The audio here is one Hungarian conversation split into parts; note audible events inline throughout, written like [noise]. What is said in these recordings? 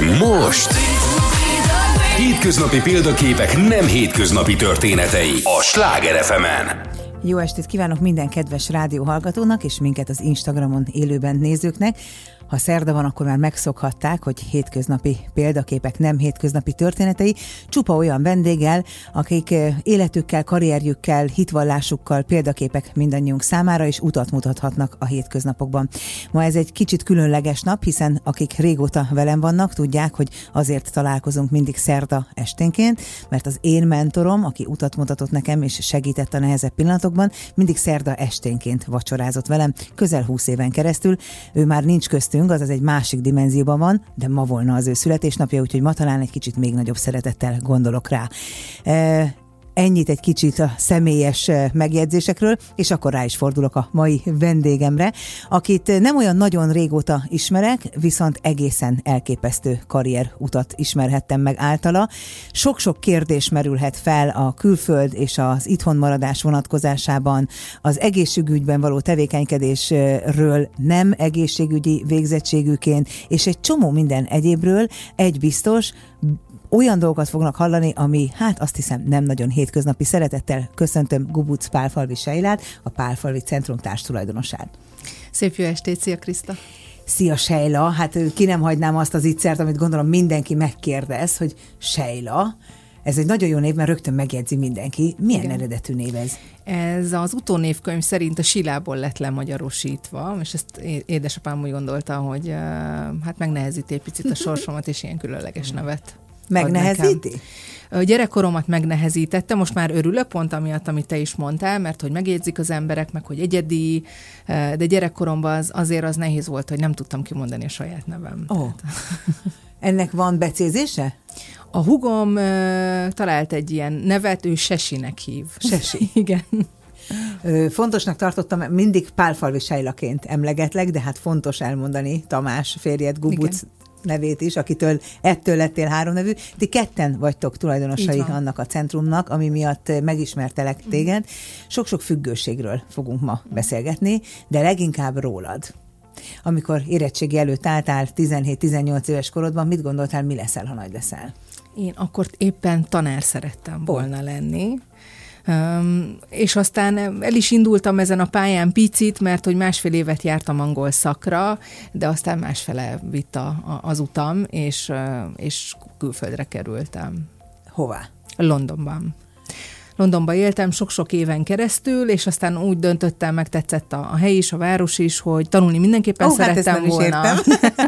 most Hétköznapi példaképek nem hétköznapi történetei a Sláger fm. Jó estét kívánok minden kedves rádióhallgatónak és minket az Instagramon élőben nézőknek. Ha szerda van, akkor már megszokhatták, hogy hétköznapi példaképek nem hétköznapi történetei, csupa olyan vendéggel, akik életükkel, karrierjükkel, hitvallásukkal példaképek mindannyiunk számára, és utat mutathatnak a hétköznapokban. Ma ez egy kicsit különleges nap, hiszen akik régóta velem vannak, tudják, hogy azért találkozunk mindig szerda esténként, mert az én mentorom, aki utat mutatott nekem és segített a nehezebb pillanatokban, mindig szerda esténként vacsorázott velem, közel 20 éven keresztül. Ő már nincs köztünk, beszélgetünk, az egy másik dimenzióban van, de ma volna az ő születésnapja, úgyhogy ma talán egy kicsit még nagyobb szeretettel gondolok rá. Ennyit egy kicsit a személyes megjegyzésekről, és akkor rá is fordulok a mai vendégemre, akit nem olyan nagyon régóta ismerek, viszont egészen elképesztő karrierutat ismerhettem meg általa. Sok-sok kérdés merülhet fel a külföld és az itthon maradás vonatkozásában, az egészségügyben való tevékenykedésről nem egészségügyi végzettségűként, és egy csomó minden egyébről. Egy biztos, olyan dolgokat fognak hallani, ami hát azt hiszem nem nagyon hétköznapi. Szeretettel köszöntöm Gubuc Pálfalvi Sejlát, a Pálfalvi Centrum társtulajdonosát. Szép jó estét, szia Kriszta! Szia Sejla, hát ki nem hagynám azt az ittszert, amit gondolom mindenki megkérdez, hogy Sejla, ez egy nagyon jó név, mert rögtön megjegyzi mindenki. Milyen Igen. eredetű név ez? Ez az utónévkönyv szerint a Silából lett lemagyarosítva, és ezt édesapám úgy gondolta, hogy hát megnehezíti egy picit a sorsomat, és ilyen különleges nevet Megnehezíti? A gyerekkoromat megnehezítette, most már örülök pont amiatt, amit te is mondtál, mert hogy megjegyzik az emberek, meg hogy egyedi, de gyerekkoromban az, azért az nehéz volt, hogy nem tudtam kimondani a saját nevem. Oh. [laughs] Ennek van becézése? A hugom talált egy ilyen nevet, ő Sesinek hív. Sesi? [laughs] Igen. Fontosnak tartottam, mindig pálfalvi sejlaként emlegetlek, de hát fontos elmondani Tamás férjed Gubuc Igen nevét is, akitől ettől lettél három nevű. Ti ketten vagytok tulajdonosai annak a centrumnak, ami miatt megismertelek mhm. téged. Sok-sok függőségről fogunk ma beszélgetni, de leginkább rólad. Amikor érettségi előtt álltál 17-18 éves korodban, mit gondoltál, mi leszel, ha nagy leszel? Én akkor éppen tanár szerettem volna lenni, és aztán el is indultam ezen a pályán picit, mert hogy másfél évet jártam angol szakra, de aztán másfele vitt a, az utam, és, és külföldre kerültem. Hová? Londonban. Londonban éltem sok-sok éven keresztül, és aztán úgy döntöttem, meg tetszett a, a hely is, a város is, hogy tanulni mindenképpen oh, szerettem hát volna.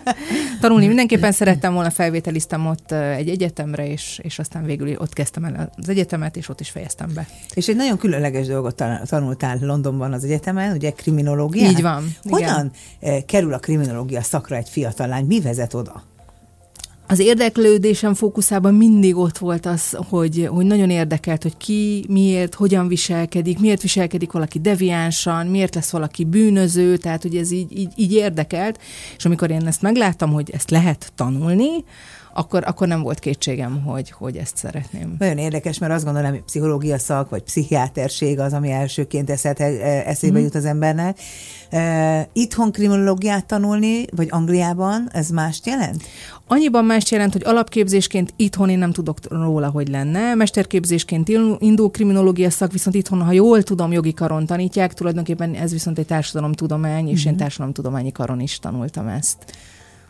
[laughs] tanulni mindenképpen szerettem volna, felvételiztem ott egy egyetemre, és, és aztán végül ott kezdtem el az egyetemet, és ott is fejeztem be. És egy nagyon különleges dolgot tanultál Londonban az egyetemen, ugye kriminológiát? Így van. Hogyan igen. kerül a kriminológia szakra egy fiatal lány? Mi vezet oda? Az érdeklődésem fókuszában mindig ott volt az, hogy, hogy nagyon érdekelt, hogy ki, miért, hogyan viselkedik, miért viselkedik valaki deviánsan, miért lesz valaki bűnöző, tehát hogy ez így, így, így érdekelt, és amikor én ezt megláttam, hogy ezt lehet tanulni, akkor, akkor nem volt kétségem, hogy, hogy ezt szeretném. Nagyon érdekes, mert azt gondolom, hogy pszichológia szak, vagy pszichiáterség az, ami elsőként eszet, e, eszébe mm. jut az embernek. Uh, itthon kriminológiát tanulni, vagy Angliában, ez mást jelent? Annyiban mást jelent, hogy alapképzésként itthon én nem tudok róla, hogy lenne. Mesterképzésként indul kriminológia szak, viszont itthon, ha jól tudom, jogi karon tanítják, tulajdonképpen ez viszont egy társadalomtudomány, és mm-hmm. én társadalomtudományi karon is tanultam ezt.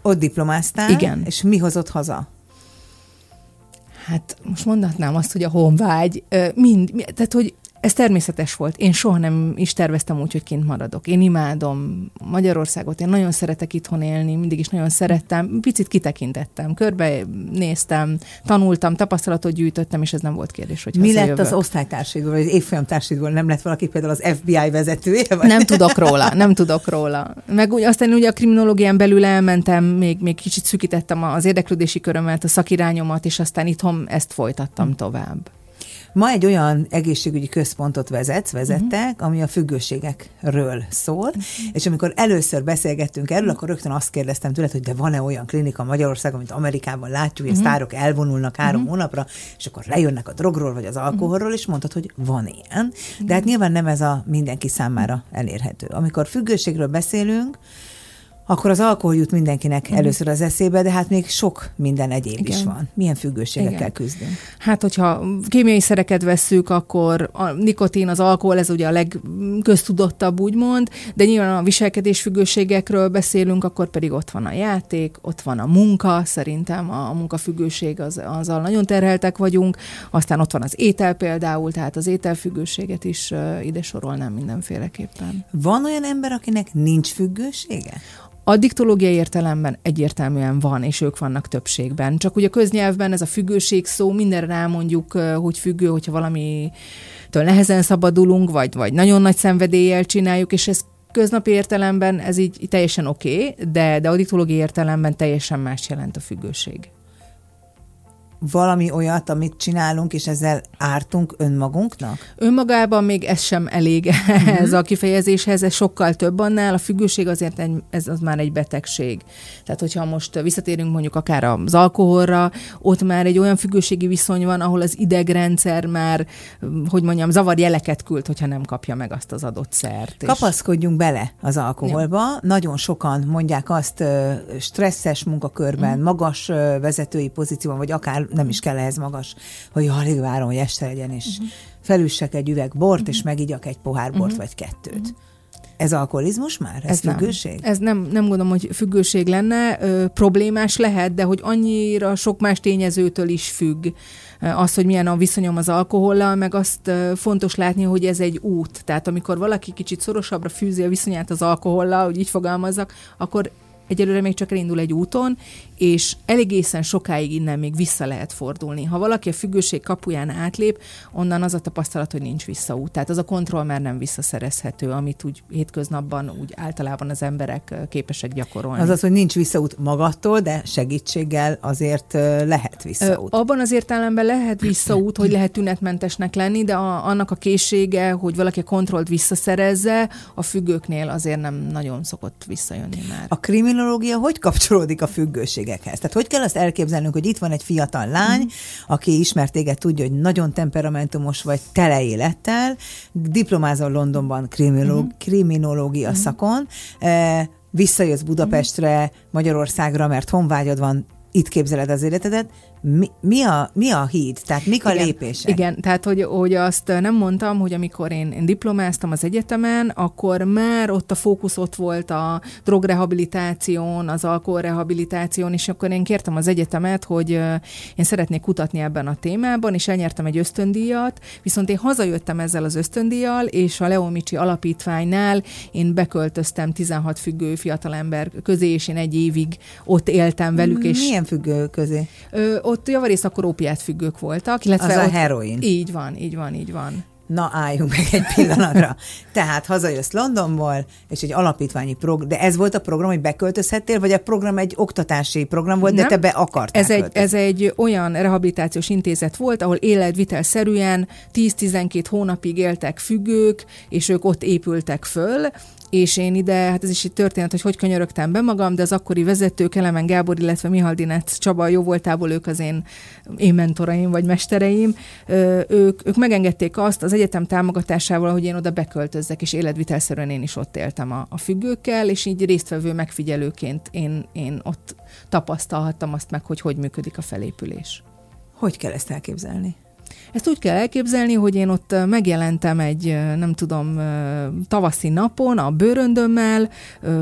Ott diplomáztál? Igen. És mi hozott haza? Hát most mondhatnám azt, hogy a honvágy, mind, tehát hogy ez természetes volt. Én soha nem is terveztem úgy, hogy kint maradok. Én imádom Magyarországot, én nagyon szeretek itthon élni, mindig is nagyon szerettem. Picit kitekintettem, körbe néztem, tanultam, tapasztalatot gyűjtöttem, és ez nem volt kérdés, hogy Mi lett az osztálytársidból, vagy évfolyam társidból? Nem lett valaki például az FBI vezetője? Vagy? Nem tudok róla, nem tudok róla. Meg úgy, aztán ugye a kriminológián belül elmentem, még, még kicsit szükítettem az érdeklődési körömet, a szakirányomat, és aztán itthon ezt folytattam hm. tovább. Ma egy olyan egészségügyi központot vezetsz, vezettek, uh-huh. ami a függőségekről szól, uh-huh. és amikor először beszélgettünk erről, uh-huh. akkor rögtön azt kérdeztem tőled, hogy de van-e olyan klinika Magyarországon, mint Amerikában látjuk, hogy uh-huh. a sztárok elvonulnak három uh-huh. hónapra, és akkor lejönnek a drogról vagy az alkoholról, és mondtad, hogy van ilyen. De hát nyilván nem ez a mindenki számára elérhető. Amikor függőségről beszélünk, Akkor az alkohol jut mindenkinek mm. először az eszébe, de hát még sok minden egyéb Igen. is van. Milyen függőségekkel Igen. küzdünk? Hát, hogyha kémiai szereket vesszük, akkor a nikotin, az alkohol, ez ugye a legköztudottabb, úgymond, de nyilván a viselkedés függőségekről beszélünk, akkor pedig ott van a játék, ott van a munka, szerintem a, a munkafüggőség, az, azzal nagyon terheltek vagyunk, aztán ott van az étel például, tehát az ételfüggőséget is uh, ide sorolnám mindenféleképpen. Van olyan ember, akinek nincs függősége? A diktológiai értelemben egyértelműen van, és ők vannak többségben. Csak ugye a köznyelvben ez a függőség szó, mindenre rámondjuk, hogy függő, hogyha valami nehezen szabadulunk, vagy, vagy nagyon nagy szenvedéllyel csináljuk, és ez köznapi értelemben ez így teljesen oké, okay, de, de diktológiai értelemben teljesen más jelent a függőség valami olyat, amit csinálunk, és ezzel ártunk önmagunknak? Önmagában még ez sem elég [laughs] uh-huh. ez a kifejezéshez, ez sokkal több annál. A függőség azért egy, ez az már egy betegség. Tehát, hogyha most visszatérünk mondjuk akár az alkoholra, ott már egy olyan függőségi viszony van, ahol az idegrendszer már, hogy mondjam, zavar jeleket küld, hogyha nem kapja meg azt az adott szert. Kapaszkodjunk bele az alkoholba. Ja. Nagyon sokan mondják azt stresszes munkakörben, uh-huh. magas vezetői pozícióban, vagy akár nem is kell ehhez magas, hogy alig várom, hogy este legyen, és uh-huh. felüssek egy üveg bort, uh-huh. és megigyak egy pohár bort, uh-huh. vagy kettőt. Uh-huh. Ez alkoholizmus már? Ez, ez függőség? Nem. Ez nem, nem gondolom, hogy függőség lenne. Ö, problémás lehet, de hogy annyira sok más tényezőtől is függ az, hogy milyen a viszonyom az alkohollal, meg azt fontos látni, hogy ez egy út. Tehát amikor valaki kicsit szorosabbra fűzi a viszonyát az alkohollal, hogy így fogalmazzak, akkor egyelőre még csak elindul egy úton, és elégészen sokáig innen még vissza lehet fordulni. Ha valaki a függőség kapuján átlép, onnan az a tapasztalat, hogy nincs visszaút. Tehát az a kontroll már nem visszaszerezhető, amit úgy hétköznapban úgy általában az emberek képesek gyakorolni. Az az, hogy nincs visszaút magattól, de segítséggel azért lehet visszaút. Abban az értelemben lehet visszaút, hogy lehet tünetmentesnek lenni, de a, annak a készsége, hogy valaki a kontrollt visszaszerezze, a függőknél azért nem nagyon szokott visszajönni már. A kriminológia hogy kapcsolódik a függőség? Betegségekhez. Tehát hogy kell azt elképzelnünk, hogy itt van egy fiatal lány, mm. aki ismert téged, tudja, hogy nagyon temperamentumos vagy, tele élettel, diplomázol Londonban kriminológ, mm. kriminológia mm. szakon, eh, visszajössz Budapestre, Magyarországra, mert honvágyad van, itt képzeled az életedet, mi, mi, a, mi a híd? Tehát mik a igen, lépések? Igen, tehát hogy, hogy azt nem mondtam, hogy amikor én, én diplomáztam az egyetemen, akkor már ott a fókusz ott volt a drogrehabilitáción, az alkoholrehabilitáción, és akkor én kértem az egyetemet, hogy én szeretnék kutatni ebben a témában, és elnyertem egy ösztöndíjat, viszont én hazajöttem ezzel az ösztöndíjjal, és a Leomicsi alapítványnál én beköltöztem 16 függő fiatalember közé, és én egy évig ott éltem velük. És Milyen függő közé? Ö, ott javarészt akkor ópiát függők voltak. Illetve az ott, a heroin. Így van, így van, így van. Na, álljunk meg egy pillanatra. [laughs] Tehát hazajössz Londonból, és egy alapítványi program, de ez volt a program, hogy beköltözhettél, vagy a program egy oktatási program volt, Nem. de te be akartál ez egy, ez egy olyan rehabilitációs intézet volt, ahol életvitelszerűen 10-12 hónapig éltek függők, és ők ott épültek föl, és én ide, hát ez is egy történet, hogy hogy könyörögtem be magam, de az akkori vezető Kelemen Gábor, illetve Mihaldinec Csaba jó voltából ők az én, én mentoraim vagy mestereim, ők, ők megengedték azt az egyetem támogatásával, hogy én oda beköltözzek, és életvitelszerűen én is ott éltem a, a függőkkel, és így résztvevő megfigyelőként én, én ott tapasztalhattam azt meg, hogy hogy működik a felépülés. Hogy kell ezt elképzelni? Ezt úgy kell elképzelni, hogy én ott megjelentem egy, nem tudom, tavaszi napon a bőröndömmel,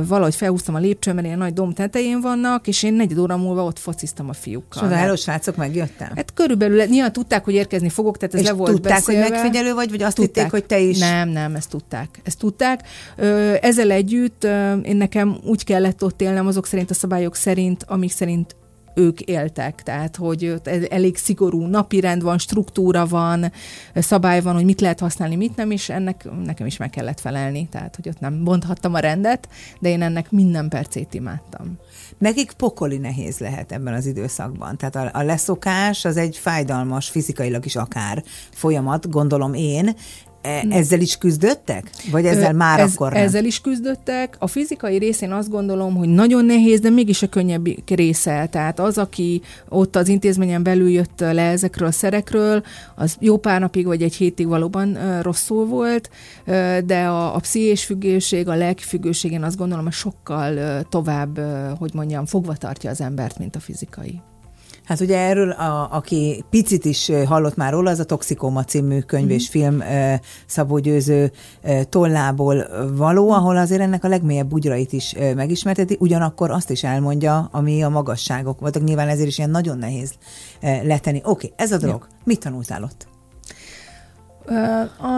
valahogy felhúztam a lépcsőn, mert ilyen nagy domb tetején vannak, és én negyed óra múlva ott fociztam a fiúkkal. Hello, srácok, megjöttem? Hát körülbelül, nyilván tudták, hogy érkezni fogok, tehát ez és le volt tudták, beszélve. hogy megfigyelő vagy, vagy azt tudták. hitték, hogy te is? Nem, nem, ezt tudták. Ezt tudták. Ezzel együtt én nekem úgy kellett ott élnem azok szerint a szabályok szerint, amik szerint ők éltek, tehát hogy elég szigorú napirend van, struktúra van, szabály van, hogy mit lehet használni, mit nem, és ennek nekem is meg kellett felelni, tehát hogy ott nem bonthattam a rendet, de én ennek minden percét imádtam. Nekik pokoli nehéz lehet ebben az időszakban. Tehát a, a leszokás az egy fájdalmas, fizikailag is akár folyamat, gondolom én, ezzel is küzdöttek? Vagy ezzel már ez, akkor nem? Ezzel is küzdöttek. A fizikai részén azt gondolom, hogy nagyon nehéz, de mégis a könnyebb része. Tehát az, aki ott az intézményen belül jött le ezekről a szerekről, az jó pár napig vagy egy hétig valóban rosszul volt, de a, a pszichés függőség, a lelki függőség, én azt gondolom, hogy sokkal tovább, hogy mondjam, fogva tartja az embert, mint a fizikai. Hát ugye erről, a, aki picit is hallott már róla, az a Toxikoma című könyv mm. és film Szabó Győző tollából való, ahol azért ennek a legmélyebb bugyrait is megismerteti, ugyanakkor azt is elmondja, ami a magasságok voltak. Nyilván ezért is ilyen nagyon nehéz letenni. Oké, okay, ez a dolog. Ja. Mit tanultál ott?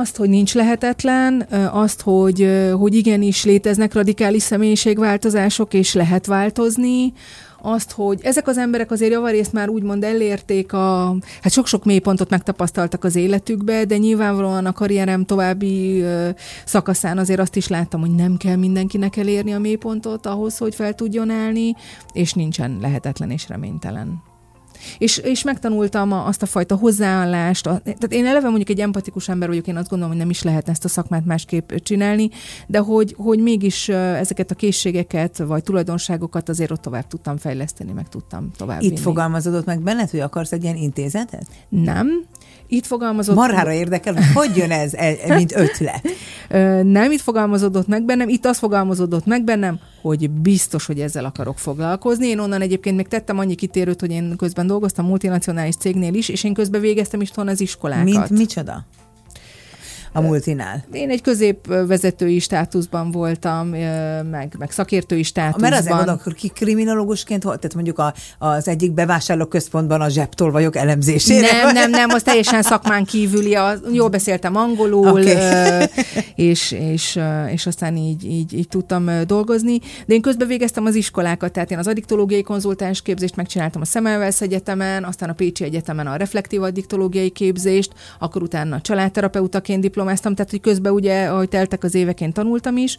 Azt, hogy nincs lehetetlen, azt, hogy, hogy igenis léteznek radikális személyiségváltozások, és lehet változni, azt, hogy ezek az emberek azért javarészt már úgymond elérték a, hát sok-sok mélypontot megtapasztaltak az életükbe, de nyilvánvalóan a karrierem további szakaszán azért azt is láttam, hogy nem kell mindenkinek elérni a mélypontot ahhoz, hogy fel tudjon állni, és nincsen lehetetlen és reménytelen. És, és megtanultam azt a fajta hozzáállást. A, tehát én eleve mondjuk egy empatikus ember vagyok, én azt gondolom, hogy nem is lehetne ezt a szakmát másképp csinálni, de hogy, hogy mégis ezeket a készségeket vagy tulajdonságokat azért ott tovább tudtam fejleszteni, meg tudtam tovább Itt vinni. fogalmazódott meg benned, hogy akarsz egy ilyen intézetet? Nem. Itt fogalmazott... Marhára érdekel, hogy hogy jön ez, e, mint ötlet? Nem itt fogalmazódott meg bennem, itt az fogalmazódott meg bennem, hogy biztos, hogy ezzel akarok foglalkozni. Én onnan egyébként még tettem annyi kitérőt, hogy én közben dolgoztam multinacionális cégnél is, és én közben végeztem is az iskolákat. Mint micsoda? A multinál? Én egy középvezetői státuszban voltam, meg, meg szakértői státuszban. Mert azért mondom, akkor ki kriminológusként volt? Tehát mondjuk a, az egyik bevásárlóközpontban a zseptól vagyok elemzésére? Nem, nem, nem, az teljesen szakmán kívüli. A, jól beszéltem angolul, okay. és, és, és aztán így, így, így tudtam dolgozni. De én közben végeztem az iskolákat, tehát én az addiktológiai konzultáns képzést megcsináltam a Szemelvesz Egyetemen, aztán a Pécsi Egyetemen a reflektív addiktológiai képzést, akkor utána családterapeutaként diplom diplomáztam, tehát hogy közben ugye, ahogy teltek az évek, én tanultam is,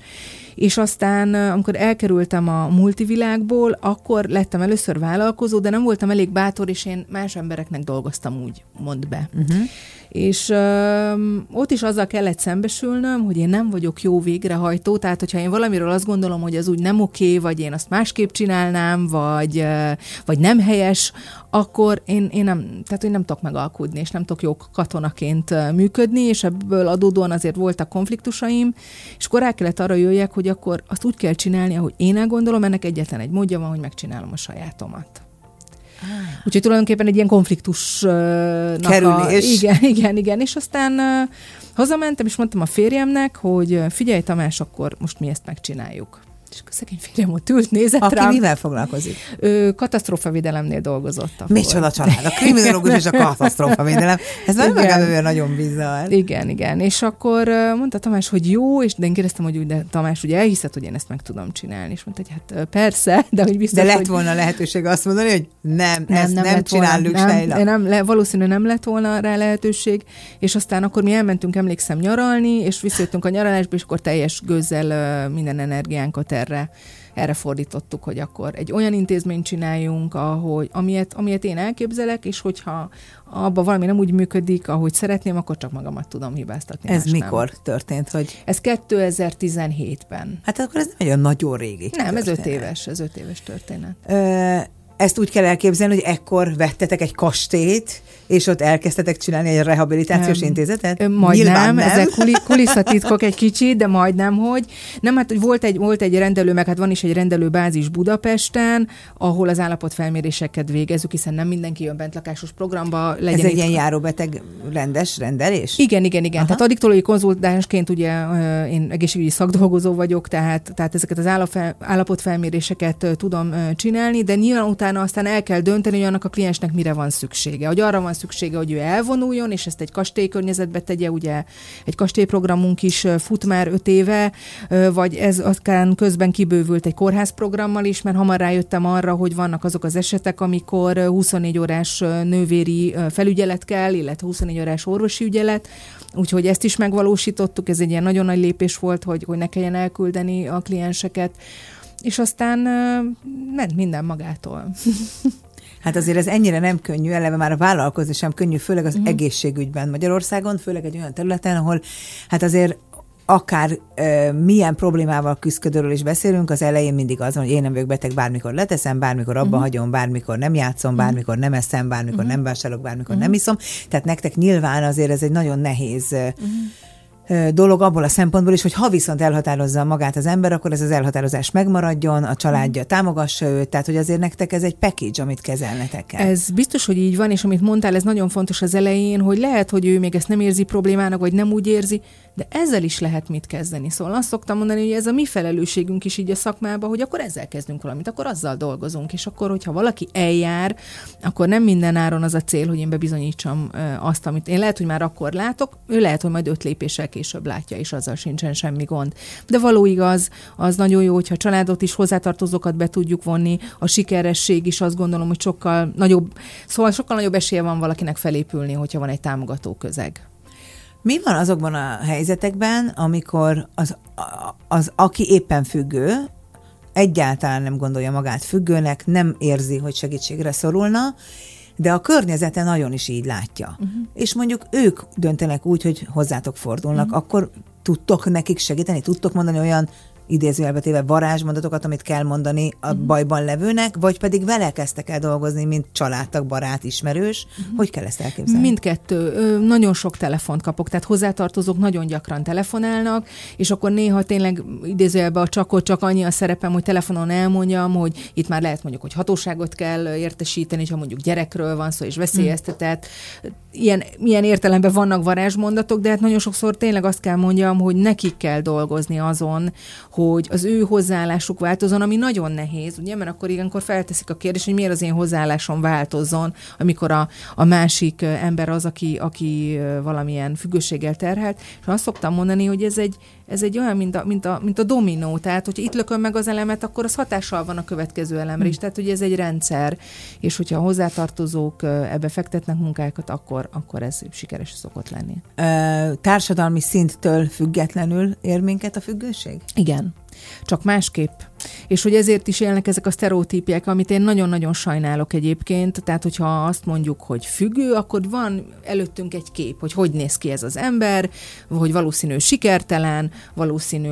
és aztán, amikor elkerültem a multivilágból, akkor lettem először vállalkozó, de nem voltam elég bátor, és én más embereknek dolgoztam úgy, mond be. Uh-huh. És ö, ott is azzal kellett szembesülnöm, hogy én nem vagyok jó végrehajtó, tehát hogyha én valamiről azt gondolom, hogy az úgy nem oké, vagy én azt másképp csinálnám, vagy, vagy nem helyes, akkor én, én nem, tehát én nem tudok megalkudni, és nem tudok jó katonaként működni, és ebből adódóan azért voltak konfliktusaim, és akkor rá kellett arra jöjjek, hogy akkor azt úgy kell csinálni, ahogy én elgondolom, ennek egyetlen egy módja van, hogy megcsinálom a sajátomat. Ah. Úgyhogy tulajdonképpen egy ilyen konfliktus Kerülés. A, igen, [laughs] igen, igen. És aztán hazamentem, és mondtam a férjemnek, hogy figyelj Tamás, akkor most mi ezt megcsináljuk. Szegény férjem ott ült, nézett Aki rám. mivel foglalkozik? Ő katasztrófavédelemnél dolgozott. Akkor. Micsoda család? A kriminológus és a katasztrófavédelem. Ez már meg nagyon bizarr. Igen, igen. És akkor mondta Tamás, hogy jó, és de én kérdeztem, hogy úgy, de Tamás, ugye elhiszed, hogy én ezt meg tudom csinálni. És mondta, hogy hát persze, de hogy biztos, De lett hogy... volna lehetőség azt mondani, hogy nem, nem ezt nem, nem csináljuk volna, nem, nem, le, valószínű nem lett volna rá lehetőség, és aztán akkor mi elmentünk, emlékszem, nyaralni, és visszajöttünk a nyaralásba, és akkor teljes gőzzel minden energiánkat erre, erre fordítottuk, hogy akkor egy olyan intézményt csináljunk, ahogy, amilyet, amilyet én elképzelek, és hogyha abban valami nem úgy működik, ahogy szeretném, akkor csak magamat tudom hibáztatni. Ez mikor nem. történt? Hogy... Ez 2017-ben. Hát akkor ez olyan nagyon régi Nem, történet. ez öt éves, ez öt éves történet. Ö, ezt úgy kell elképzelni, hogy ekkor vettetek egy kastélyt, és ott elkezdtetek csinálni egy rehabilitációs nem. intézetet? Majdnem, nem, ezek [laughs] kulisszatitkok egy kicsi, de majdnem, hogy. Nem, hát volt egy, volt egy rendelő, meg hát van is egy rendelő bázis Budapesten, ahol az állapotfelméréseket végezzük, hiszen nem mindenki jön bentlakásos programba. Legyen Ez egy ilyen járóbeteg rendes rendelés? Igen, igen, igen. Aha. Tehát addiktológiai konzultánsként ugye én egészségügyi szakdolgozó vagyok, tehát, tehát ezeket az állapotfelméréseket tudom csinálni, de nyilván utána aztán el kell dönteni, hogy annak a kliensnek mire van szüksége. Hogy arra van szüksége, hogy ő elvonuljon, és ezt egy kastélykörnyezetbe tegye, ugye egy kastélyprogramunk is fut már öt éve, vagy ez aztán közben kibővült egy kórházprogrammal is, mert hamar rájöttem arra, hogy vannak azok az esetek, amikor 24 órás nővéri felügyelet kell, illetve 24 órás orvosi ügyelet, úgyhogy ezt is megvalósítottuk, ez egy ilyen nagyon nagy lépés volt, hogy, hogy ne kelljen elküldeni a klienseket, és aztán ment minden magától. [laughs] Hát azért ez ennyire nem könnyű, eleve már a vállalkozni sem könnyű, főleg az uh-huh. egészségügyben Magyarországon, főleg egy olyan területen, ahol hát azért akár ö, milyen problémával küzdködőről is beszélünk, az elején mindig az hogy én nem vagyok beteg, bármikor leteszem, bármikor abba uh-huh. hagyom, bármikor nem játszom, uh-huh. bármikor nem eszem, bármikor uh-huh. nem vásárolok, bármikor uh-huh. nem iszom. Tehát nektek nyilván azért ez egy nagyon nehéz uh-huh dolog abból a szempontból is, hogy ha viszont elhatározza magát az ember, akkor ez az elhatározás megmaradjon, a családja támogassa őt, tehát hogy azért nektek ez egy package, amit kezelnetek kell. Ez biztos, hogy így van, és amit mondtál, ez nagyon fontos az elején, hogy lehet, hogy ő még ezt nem érzi problémának, vagy nem úgy érzi, de ezzel is lehet mit kezdeni. Szóval azt szoktam mondani, hogy ez a mi felelősségünk is így a szakmában, hogy akkor ezzel kezdünk valamit, akkor azzal dolgozunk, és akkor, hogyha valaki eljár, akkor nem minden áron az a cél, hogy én bebizonyítsam azt, amit én lehet, hogy már akkor látok, ő lehet, hogy majd öt lépéssel később látja, és azzal sincsen semmi gond. De való igaz, az nagyon jó, hogyha családot is hozzátartozókat be tudjuk vonni, a sikeresség is azt gondolom, hogy sokkal nagyobb, szóval sokkal nagyobb esélye van valakinek felépülni, hogyha van egy támogató közeg. Mi van azokban a helyzetekben, amikor az, az aki éppen függő, egyáltalán nem gondolja magát függőnek, nem érzi, hogy segítségre szorulna, de a környezete nagyon is így látja. Uh-huh. És mondjuk ők döntenek úgy, hogy hozzátok fordulnak, uh-huh. akkor tudtok nekik segíteni, tudtok mondani olyan idézőjelbe téve varázsmondatokat, amit kell mondani a uh-huh. bajban levőnek, vagy pedig vele kezdtek el dolgozni, mint családtag, barát, ismerős. Uh-huh. Hogy kell ezt elképzelni? Mindkettő. Nagyon sok telefont kapok, tehát hozzátartozók nagyon gyakran telefonálnak, és akkor néha tényleg idézőjelbe a csakot csak annyi a szerepem, hogy telefonon elmondjam, hogy itt már lehet mondjuk, hogy hatóságot kell értesíteni, ha mondjuk gyerekről van szó, és veszélyeztetett. Ilyen, ilyen értelemben vannak varázsmondatok, de hát nagyon sokszor tényleg azt kell mondjam, hogy nekik kell dolgozni azon, hogy az ő hozzáállásuk változon, ami nagyon nehéz, ugye, mert akkor ilyenkor felteszik a kérdést, hogy miért az én hozzáállásom változzon, amikor a, a másik ember az, aki, aki valamilyen függőséggel terhelt, és azt szoktam mondani, hogy ez egy, ez egy olyan, mint a, mint, a, mint a dominó, tehát hogyha itt lököm meg az elemet, akkor az hatással van a következő elemre is, hm. tehát hogy ez egy rendszer, és hogyha a hozzátartozók ebbe fektetnek munkákat, akkor, akkor ez sikeres szokott lenni. Ö, társadalmi szinttől függetlenül ér minket a függőség? Igen csak másképp. És hogy ezért is élnek ezek a sztereotípiák, amit én nagyon-nagyon sajnálok egyébként. Tehát, hogyha azt mondjuk, hogy függő, akkor van előttünk egy kép, hogy hogy néz ki ez az ember, hogy valószínű sikertelen, valószínű,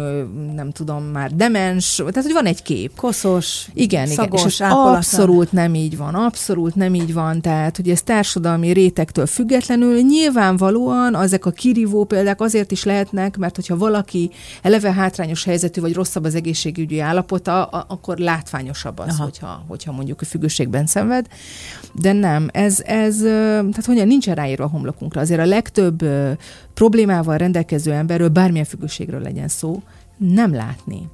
nem tudom, már demens, tehát, hogy van egy kép. Koszos, igen, szagos, igen. És abszolút nem így van, abszolút nem így van. Tehát, hogy ez társadalmi rétektől függetlenül nyilvánvalóan ezek a kirívó példák azért is lehetnek, mert hogyha valaki eleve hátrányos helyzetű vagy rosszabb az egészségügyi állapota, akkor látványosabb az, hogyha, hogyha mondjuk a függőségben szenved. De nem, ez, ez tehát hogyan nincsen ráírva a homlokunkra. Azért a legtöbb problémával rendelkező emberről, bármilyen függőségről legyen szó, nem látni.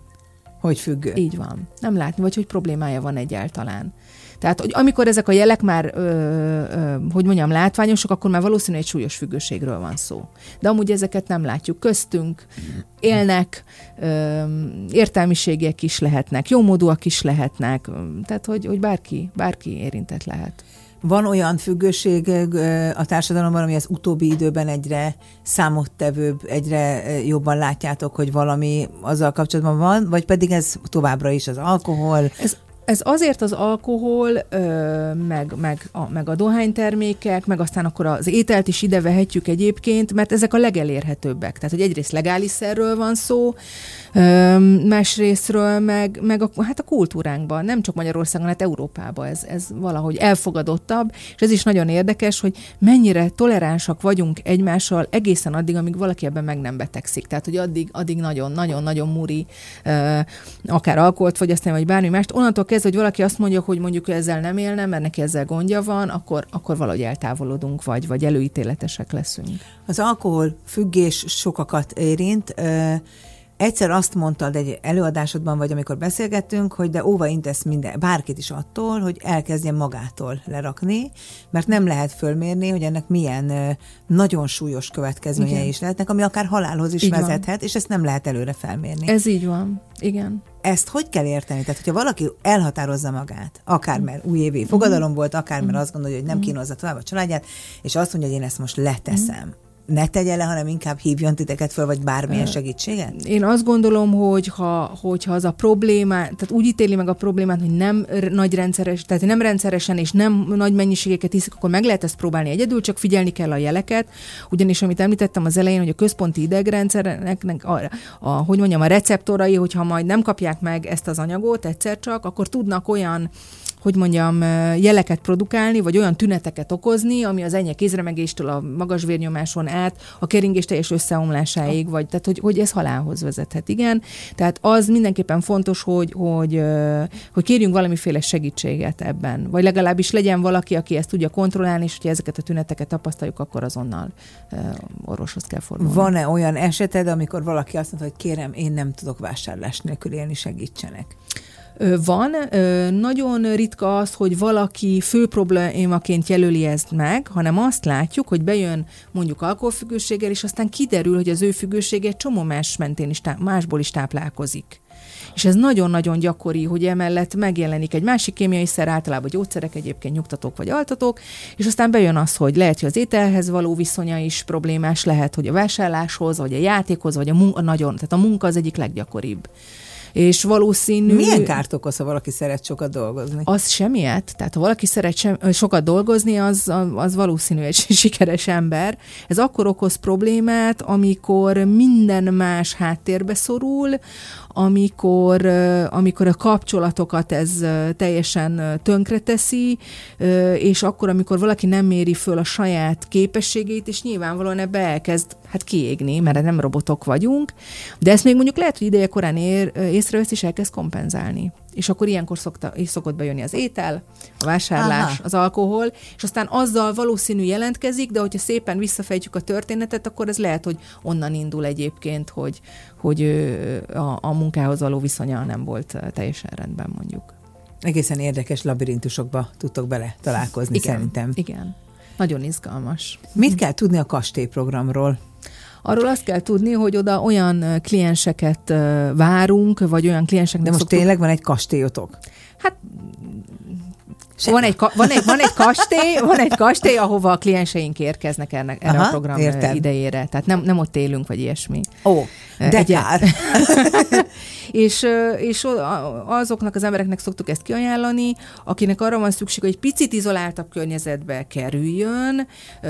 Hogy függő. Így van. Nem látni, vagy hogy problémája van egyáltalán. Tehát, hogy amikor ezek a jelek már, ö, ö, hogy mondjam, látványosak, akkor már valószínűleg egy súlyos függőségről van szó. De amúgy ezeket nem látjuk. Köztünk élnek, ö, értelmiségek is lehetnek, jómódúak is lehetnek, tehát, hogy, hogy bárki, bárki érintett lehet. Van olyan függőség a társadalomban, ami az utóbbi időben egyre számottevőbb, egyre jobban látjátok, hogy valami azzal kapcsolatban van, vagy pedig ez továbbra is az alkohol? Ez ez azért az alkohol, meg, meg, a, meg a dohánytermékek, meg aztán akkor az ételt is ide vehetjük egyébként, mert ezek a legelérhetőbbek. Tehát, hogy egyrészt legális szerről van szó, másrésztről meg, meg a, hát a kultúránkban, nem csak Magyarországon, hát Európában ez, ez valahogy elfogadottabb, és ez is nagyon érdekes, hogy mennyire toleránsak vagyunk egymással egészen addig, amíg valaki ebben meg nem betegszik. Tehát, hogy addig, addig nagyon, nagyon, nagyon muri, akár alkoholt fogyasztani, vagy bármi mást. Onnantól kezdve, hogy valaki azt mondja, hogy mondjuk ezzel nem élne, mert neki ezzel gondja van, akkor, akkor valahogy eltávolodunk, vagy, vagy előítéletesek leszünk. Az alkohol függés sokakat érint. Egyszer azt mondtad egy előadásodban, vagy amikor beszélgettünk, hogy de óva intesz minden, bárkit is attól, hogy elkezdjen magától lerakni, mert nem lehet fölmérni, hogy ennek milyen nagyon súlyos következményei Igen. is lehetnek, ami akár halálhoz is így vezethet, van. és ezt nem lehet előre felmérni. Ez így van. Igen. Ezt hogy kell érteni? Tehát, hogyha valaki elhatározza magát, akár mert újévi fogadalom volt, akár mert azt gondolja, hogy nem kínozza tovább a családját, és azt mondja, hogy én ezt most leteszem ne tegye le, hanem inkább hívjon titeket föl, vagy bármilyen segítséget? Én azt gondolom, hogy ha, hogyha az a probléma, tehát úgy ítéli meg a problémát, hogy nem nagy rendszeres, tehát nem rendszeresen és nem nagy mennyiségeket iszik, akkor meg lehet ezt próbálni egyedül, csak figyelni kell a jeleket, ugyanis amit említettem az elején, hogy a központi idegrendszernek a, a, hogy mondjam, a receptorai, hogyha majd nem kapják meg ezt az anyagot egyszer csak, akkor tudnak olyan hogy mondjam, jeleket produkálni, vagy olyan tüneteket okozni, ami az enyhe kézremegéstől a magas vérnyomáson át a keringés teljes összeomlásáig, vagy tehát hogy, hogy ez halálhoz vezethet, igen. Tehát az mindenképpen fontos, hogy, hogy, hogy kérjünk valamiféle segítséget ebben, vagy legalábbis legyen valaki, aki ezt tudja kontrollálni, és hogyha ezeket a tüneteket tapasztaljuk, akkor azonnal orvoshoz kell fordulni. Van-e olyan eseted, amikor valaki azt mondta, hogy kérem, én nem tudok vásárlás nélkül élni, segítsenek? Van. Nagyon ritka az, hogy valaki fő problémaként jelöli ezt meg, hanem azt látjuk, hogy bejön mondjuk alkoholfüggőséggel, és aztán kiderül, hogy az ő függősége csomó más mentén is, másból is táplálkozik. És ez nagyon-nagyon gyakori, hogy emellett megjelenik egy másik kémiai szer, általában gyógyszerek egyébként nyugtatók vagy altatók, és aztán bejön az, hogy lehet, hogy az ételhez való viszonya is problémás, lehet, hogy a vásárláshoz, vagy a játékhoz, vagy a munka, nagyon, tehát a munka az egyik leggyakoribb és valószínű... Milyen kárt okoz, ha valaki szeret sokat dolgozni? Az semmiet. Tehát ha valaki szeret sem, sokat dolgozni, az, az valószínű egy [laughs] sikeres ember. Ez akkor okoz problémát, amikor minden más háttérbe szorul, amikor, amikor a kapcsolatokat ez teljesen tönkreteszi, és akkor, amikor valaki nem méri föl a saját képességét, és nyilvánvalóan ebbe elkezd hát kiégni, mert nem robotok vagyunk, de ezt még mondjuk lehet, hogy ideje korán ér, észrevesz, és elkezd kompenzálni. És akkor ilyenkor szokta, és szokott bejönni az étel, a vásárlás, Aha. az alkohol, és aztán azzal valószínű jelentkezik, de hogyha szépen visszafejtjük a történetet, akkor ez lehet, hogy onnan indul egyébként, hogy, hogy a, a munkához való viszonya nem volt teljesen rendben mondjuk. Egészen érdekes labirintusokba tudtok bele találkozni igen, szerintem. Igen, nagyon izgalmas. Mit kell tudni a kastélyprogramról? Arról azt kell tudni, hogy oda olyan klienseket várunk, vagy olyan klienseknek De most szoktuk... tényleg van egy kastélyotok? Hát van egy, van, egy, van egy kastély, van egy kastély, ahova a klienseink érkeznek ennek, erre Aha, a program értem. idejére. Tehát nem, nem ott élünk, vagy ilyesmi. Ó, de Egy, kár. [laughs] [laughs] és, és azoknak az embereknek szoktuk ezt kiajánlani, akinek arra van szükség, hogy egy picit izoláltabb környezetbe kerüljön,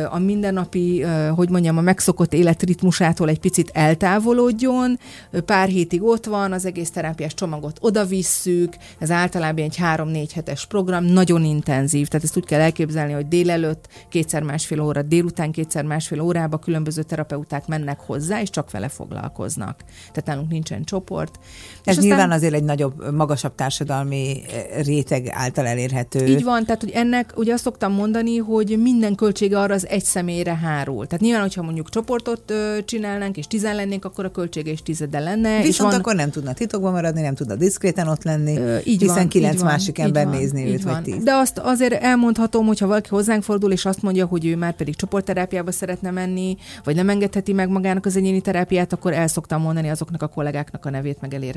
a mindennapi, hogy mondjam, a megszokott életritmusától egy picit eltávolodjon, pár hétig ott van, az egész terápiás csomagot oda visszük, ez általában egy három-négy hetes program, nagyon intenzív, tehát ezt úgy kell elképzelni, hogy délelőtt kétszer másfél óra, délután kétszer másfél órába különböző terapeuták mennek hozzá, és csak vele foglalkoznak. Tehát nálunk nincsen csoport. Ez nyilván aztán, azért egy nagyobb, magasabb társadalmi eh, réteg által elérhető. Így van, tehát hogy ennek ugye azt szoktam mondani, hogy minden költsége arra az egy személyre hárul. Tehát nyilván, hogyha mondjuk csoportot ö, csinálnánk, és tizen lennénk, akkor a költsége is tizede lenne. Viszont és van... akkor nem tudna titokban maradni, nem tudna diszkréten ott lenni, ö, így hiszen van, kilenc így másik van, ember van, nézni őt, van. vagy tíz. De azt azért elmondhatom, hogyha valaki hozzánk fordul, és azt mondja, hogy ő már pedig csoportterápiába szeretne menni, vagy nem engedheti meg magának az egyéni terápiát, akkor el szoktam mondani azoknak a kollégáknak a nevét, meg elérhetőségét,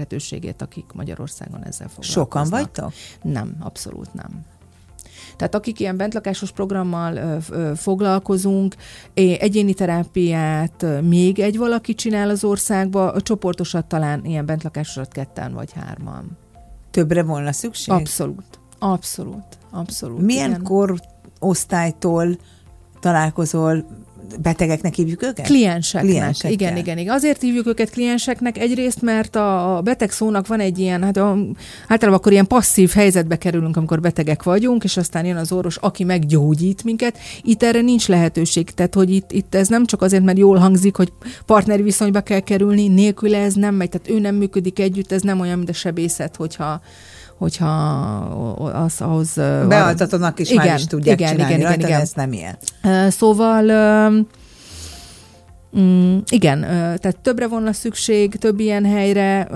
akik Magyarországon ezzel foglalkoznak. Sokan vagytok? Nem, abszolút nem. Tehát akik ilyen bentlakásos programmal ö, ö, foglalkozunk, egyéni terápiát még egy valaki csinál az országba, a csoportosat talán ilyen bentlakásosat ketten vagy hárman. Többre volna szükség? Abszolút. Abszolút. Abszolút. Milyen igen. korosztálytól találkozol betegeknek hívjuk őket? Klienseknek. Kliensekkel. Igen, igen, igen. Azért hívjuk őket klienseknek egyrészt, mert a beteg szónak van egy ilyen, hát a, általában akkor ilyen passzív helyzetbe kerülünk, amikor betegek vagyunk, és aztán jön az orvos, aki meggyógyít minket. Itt erre nincs lehetőség. Tehát, hogy itt, itt ez nem csak azért, mert jól hangzik, hogy partneri viszonyba kell kerülni, nélküle ez nem megy. Tehát ő nem működik együtt, ez nem olyan, mint a sebészet, hogyha hogyha az, ahhoz... Bealtatónak is igen, már is tudják igen, csinálni, igen, igen, igen. ez nem ilyen. Szóval mm, igen, tehát többre volna szükség, több ilyen helyre,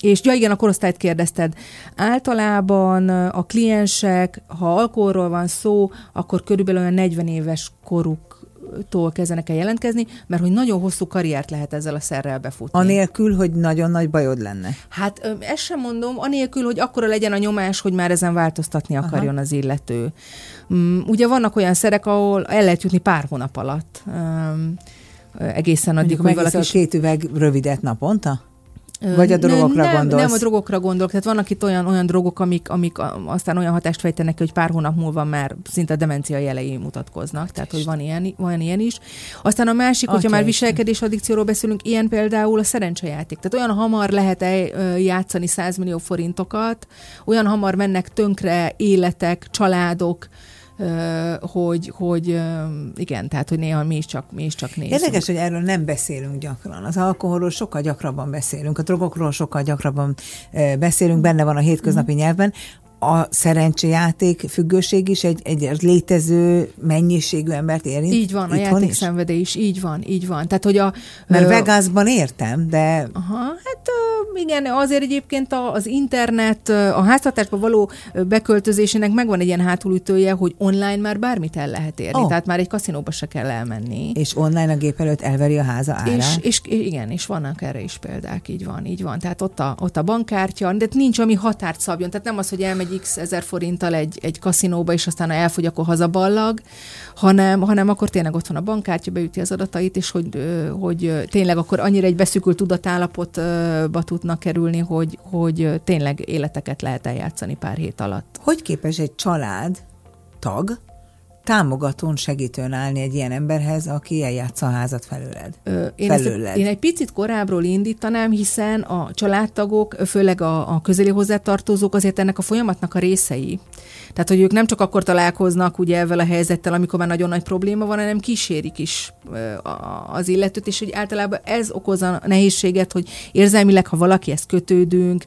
és ja igen, a korosztályt kérdezted. Általában a kliensek, ha alkoholról van szó, akkor körülbelül olyan 40 éves koruk tól kezdenek el jelentkezni, mert hogy nagyon hosszú karriert lehet ezzel a szerrel befutni. Anélkül, hogy nagyon nagy bajod lenne. Hát ezt sem mondom, anélkül, hogy akkora legyen a nyomás, hogy már ezen változtatni akarjon Aha. az illető. Mm, ugye vannak olyan szerek, ahol el lehet jutni pár hónap alatt. Egészen addig, hogy valaki... a két üveg rövidet naponta? Vagy a drogokra nem, gondolsz? Nem, a drogokra gondolok. Tehát vannak itt olyan, olyan drogok, amik, amik aztán olyan hatást fejtenek, hogy pár hónap múlva már szinte demencia jelei mutatkoznak. Tehát, hogy van ilyen, van ilyen is. Aztán a másik, Atya hogyha már viselkedés addikcióról beszélünk, ilyen például a szerencsejáték. Tehát olyan hamar lehet -e játszani 100 millió forintokat, olyan hamar mennek tönkre életek, családok, hogy, hogy igen, tehát, hogy néha mi is csak, mi is csak nézünk. Érdekes, hogy erről nem beszélünk gyakran. Az alkoholról sokkal gyakrabban beszélünk, a drogokról sokkal gyakrabban beszélünk, benne van a hétköznapi mm. nyelvben a szerencsejáték függőség is egy, egy létező mennyiségű embert érint? Így van, a játékszenvedély is, így van, így van. Tehát, hogy a, Mert Vegasban értem, de... Aha, hát igen, azért egyébként az internet, a háztartásba való beköltözésének megvan egy ilyen hátulütője, hogy online már bármit el lehet érni, oh. tehát már egy kaszinóba se kell elmenni. És online a gép előtt elveri a háza árát? És, és igen, és vannak erre is példák, így van, így van. Tehát ott a, ott a bankkártya, de nincs, ami határt szabjon. Tehát nem az, hogy elmegy x ezer forinttal egy, egy kaszinóba, és aztán ha elfogy, akkor hazaballag, hanem, hanem akkor tényleg ott van a bankkártya, beüti az adatait, és hogy, hogy tényleg akkor annyira egy beszűkült tudatállapotba tudnak kerülni, hogy, hogy tényleg életeket lehet eljátszani pár hét alatt. Hogy képes egy család tag támogatón, segítőn állni egy ilyen emberhez, aki eljátsza a házat felőled? Ö, én, felőled. Ezt, én egy picit korábbról indítanám, hiszen a családtagok, főleg a, a közeli hozzátartozók azért ennek a folyamatnak a részei. Tehát, hogy ők nem csak akkor találkoznak ugye ezzel a helyzettel, amikor már nagyon nagy probléma van, hanem kísérik is az illetőt, és hogy általában ez okozza a nehézséget, hogy érzelmileg, ha valaki ezt kötődünk,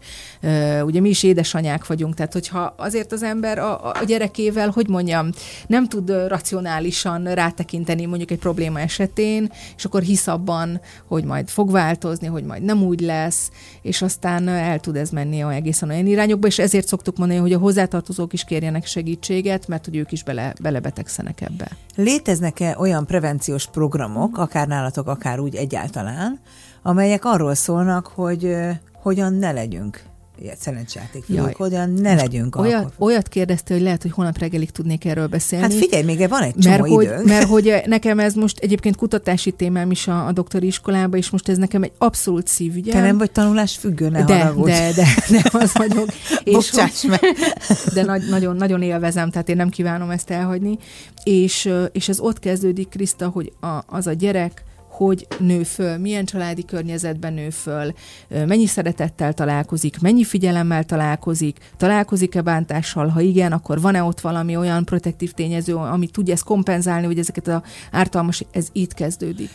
ugye mi is édesanyák vagyunk, tehát hogyha azért az ember a, a gyerekével, hogy mondjam, nem tud racionálisan rátekinteni mondjuk egy probléma esetén, és akkor hisz abban, hogy majd fog változni, hogy majd nem úgy lesz, és aztán el tud ez menni olyan egészen olyan irányokba, és ezért szoktuk mondani, hogy a hozzátartozók is kérjenek segítséget, mert hogy ők is bele, belebetegszenek ebbe. Léteznek-e olyan prevenciós programok, akár nálatok, akár úgy egyáltalán, amelyek arról szólnak, hogy hogyan ne legyünk ilyet szerencsejáték hogyan ne Most legyünk olyat, olyat kérdezte, hogy lehet, hogy holnap reggelig tudnék erről beszélni. Hát figyelj, még van egy csomó mert időnk. hogy, mert hogy nekem ez most egyébként kutatási témám is a, a doktori iskolában, és most ez nekem egy abszolút szívügyem. Te nem vagy tanulás függő, ne de, de, de, de, [laughs] az vagyok. és meg. [laughs] De nagy, nagyon, nagyon élvezem, tehát én nem kívánom ezt elhagyni. És, és ez ott kezdődik, Kriszta, hogy a, az a gyerek, hogy nő föl, milyen családi környezetben nő föl, mennyi szeretettel találkozik, mennyi figyelemmel találkozik, találkozik-e bántással, ha igen, akkor van-e ott valami olyan protektív tényező, ami tudja ezt kompenzálni, hogy ezeket az ártalmas, ez itt kezdődik.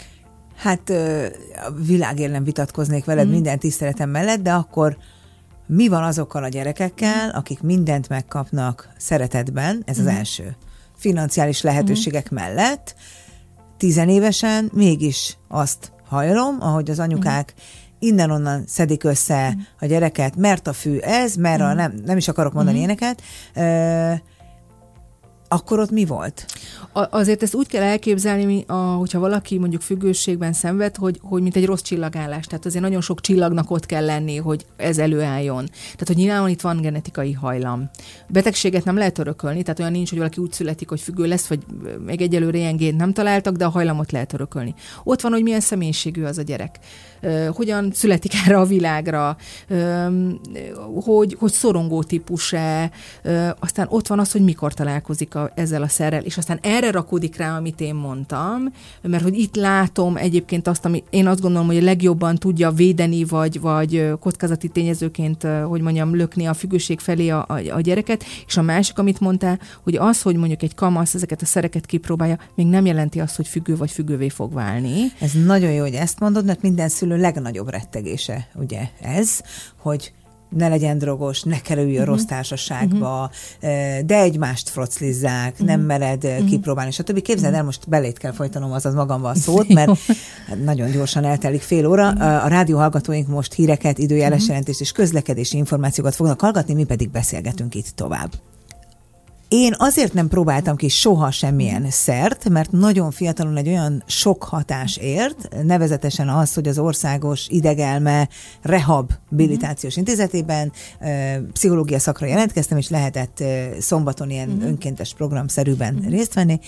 Hát a világért nem vitatkoznék veled mm. minden tiszteletem mellett, de akkor mi van azokkal a gyerekekkel, akik mindent megkapnak szeretetben, ez az mm. első, financiális lehetőségek mm. mellett, tizenévesen mégis azt hajlom, ahogy az anyukák mm. innen-onnan szedik össze mm. a gyereket, mert a fű ez, mert mm. a nem, nem is akarok mondani mm. éneket, akkor ott mi volt? Azért ezt úgy kell elképzelni, hogyha valaki mondjuk függőségben szenved, hogy, hogy mint egy rossz csillagállás. Tehát azért nagyon sok csillagnak ott kell lenni, hogy ez előálljon. Tehát, hogy nyilván itt van genetikai hajlam. Betegséget nem lehet örökölni, tehát olyan nincs, hogy valaki úgy születik, hogy függő lesz, vagy még egyelőre ilyen gént nem találtak, de a hajlamot lehet örökölni. Ott van, hogy milyen személyiségű az a gyerek. Hogyan születik [laughs] erre a világra, hogy, hogy szorongó típus-e, aztán ott van az, hogy mikor találkozik a ezzel a szerrel, és aztán erre rakódik rá, amit én mondtam, mert hogy itt látom egyébként azt, ami én azt gondolom, hogy a legjobban tudja védeni, vagy, vagy kockázati tényezőként, hogy mondjam, lökni a függőség felé a, a, a gyereket, és a másik, amit mondtál, hogy az, hogy mondjuk egy kamasz ezeket a szereket kipróbálja, még nem jelenti azt, hogy függő vagy függővé fog válni. Ez nagyon jó, hogy ezt mondod, mert minden szülő legnagyobb rettegése, ugye ez, hogy ne legyen drogos, ne kerülj uh-huh. rossz társaságba, uh-huh. de egymást froclizzák, uh-huh. nem mered uh-huh. kipróbálni, stb. Képzeld el, most belét kell folytanom azaz magamba a szót, mert nagyon gyorsan eltelik fél óra. Uh-huh. A rádió hallgatóink most híreket, időjeles jelentést és közlekedési információkat fognak hallgatni, mi pedig beszélgetünk itt tovább. Én azért nem próbáltam ki soha semmilyen szert, mert nagyon fiatalon egy olyan sok hatás ért, nevezetesen az, hogy az országos idegelme rehabilitációs intézetében ö, pszichológia szakra jelentkeztem, és lehetett szombaton ilyen uh-huh. önkéntes programszerűben uh-huh. részt venni,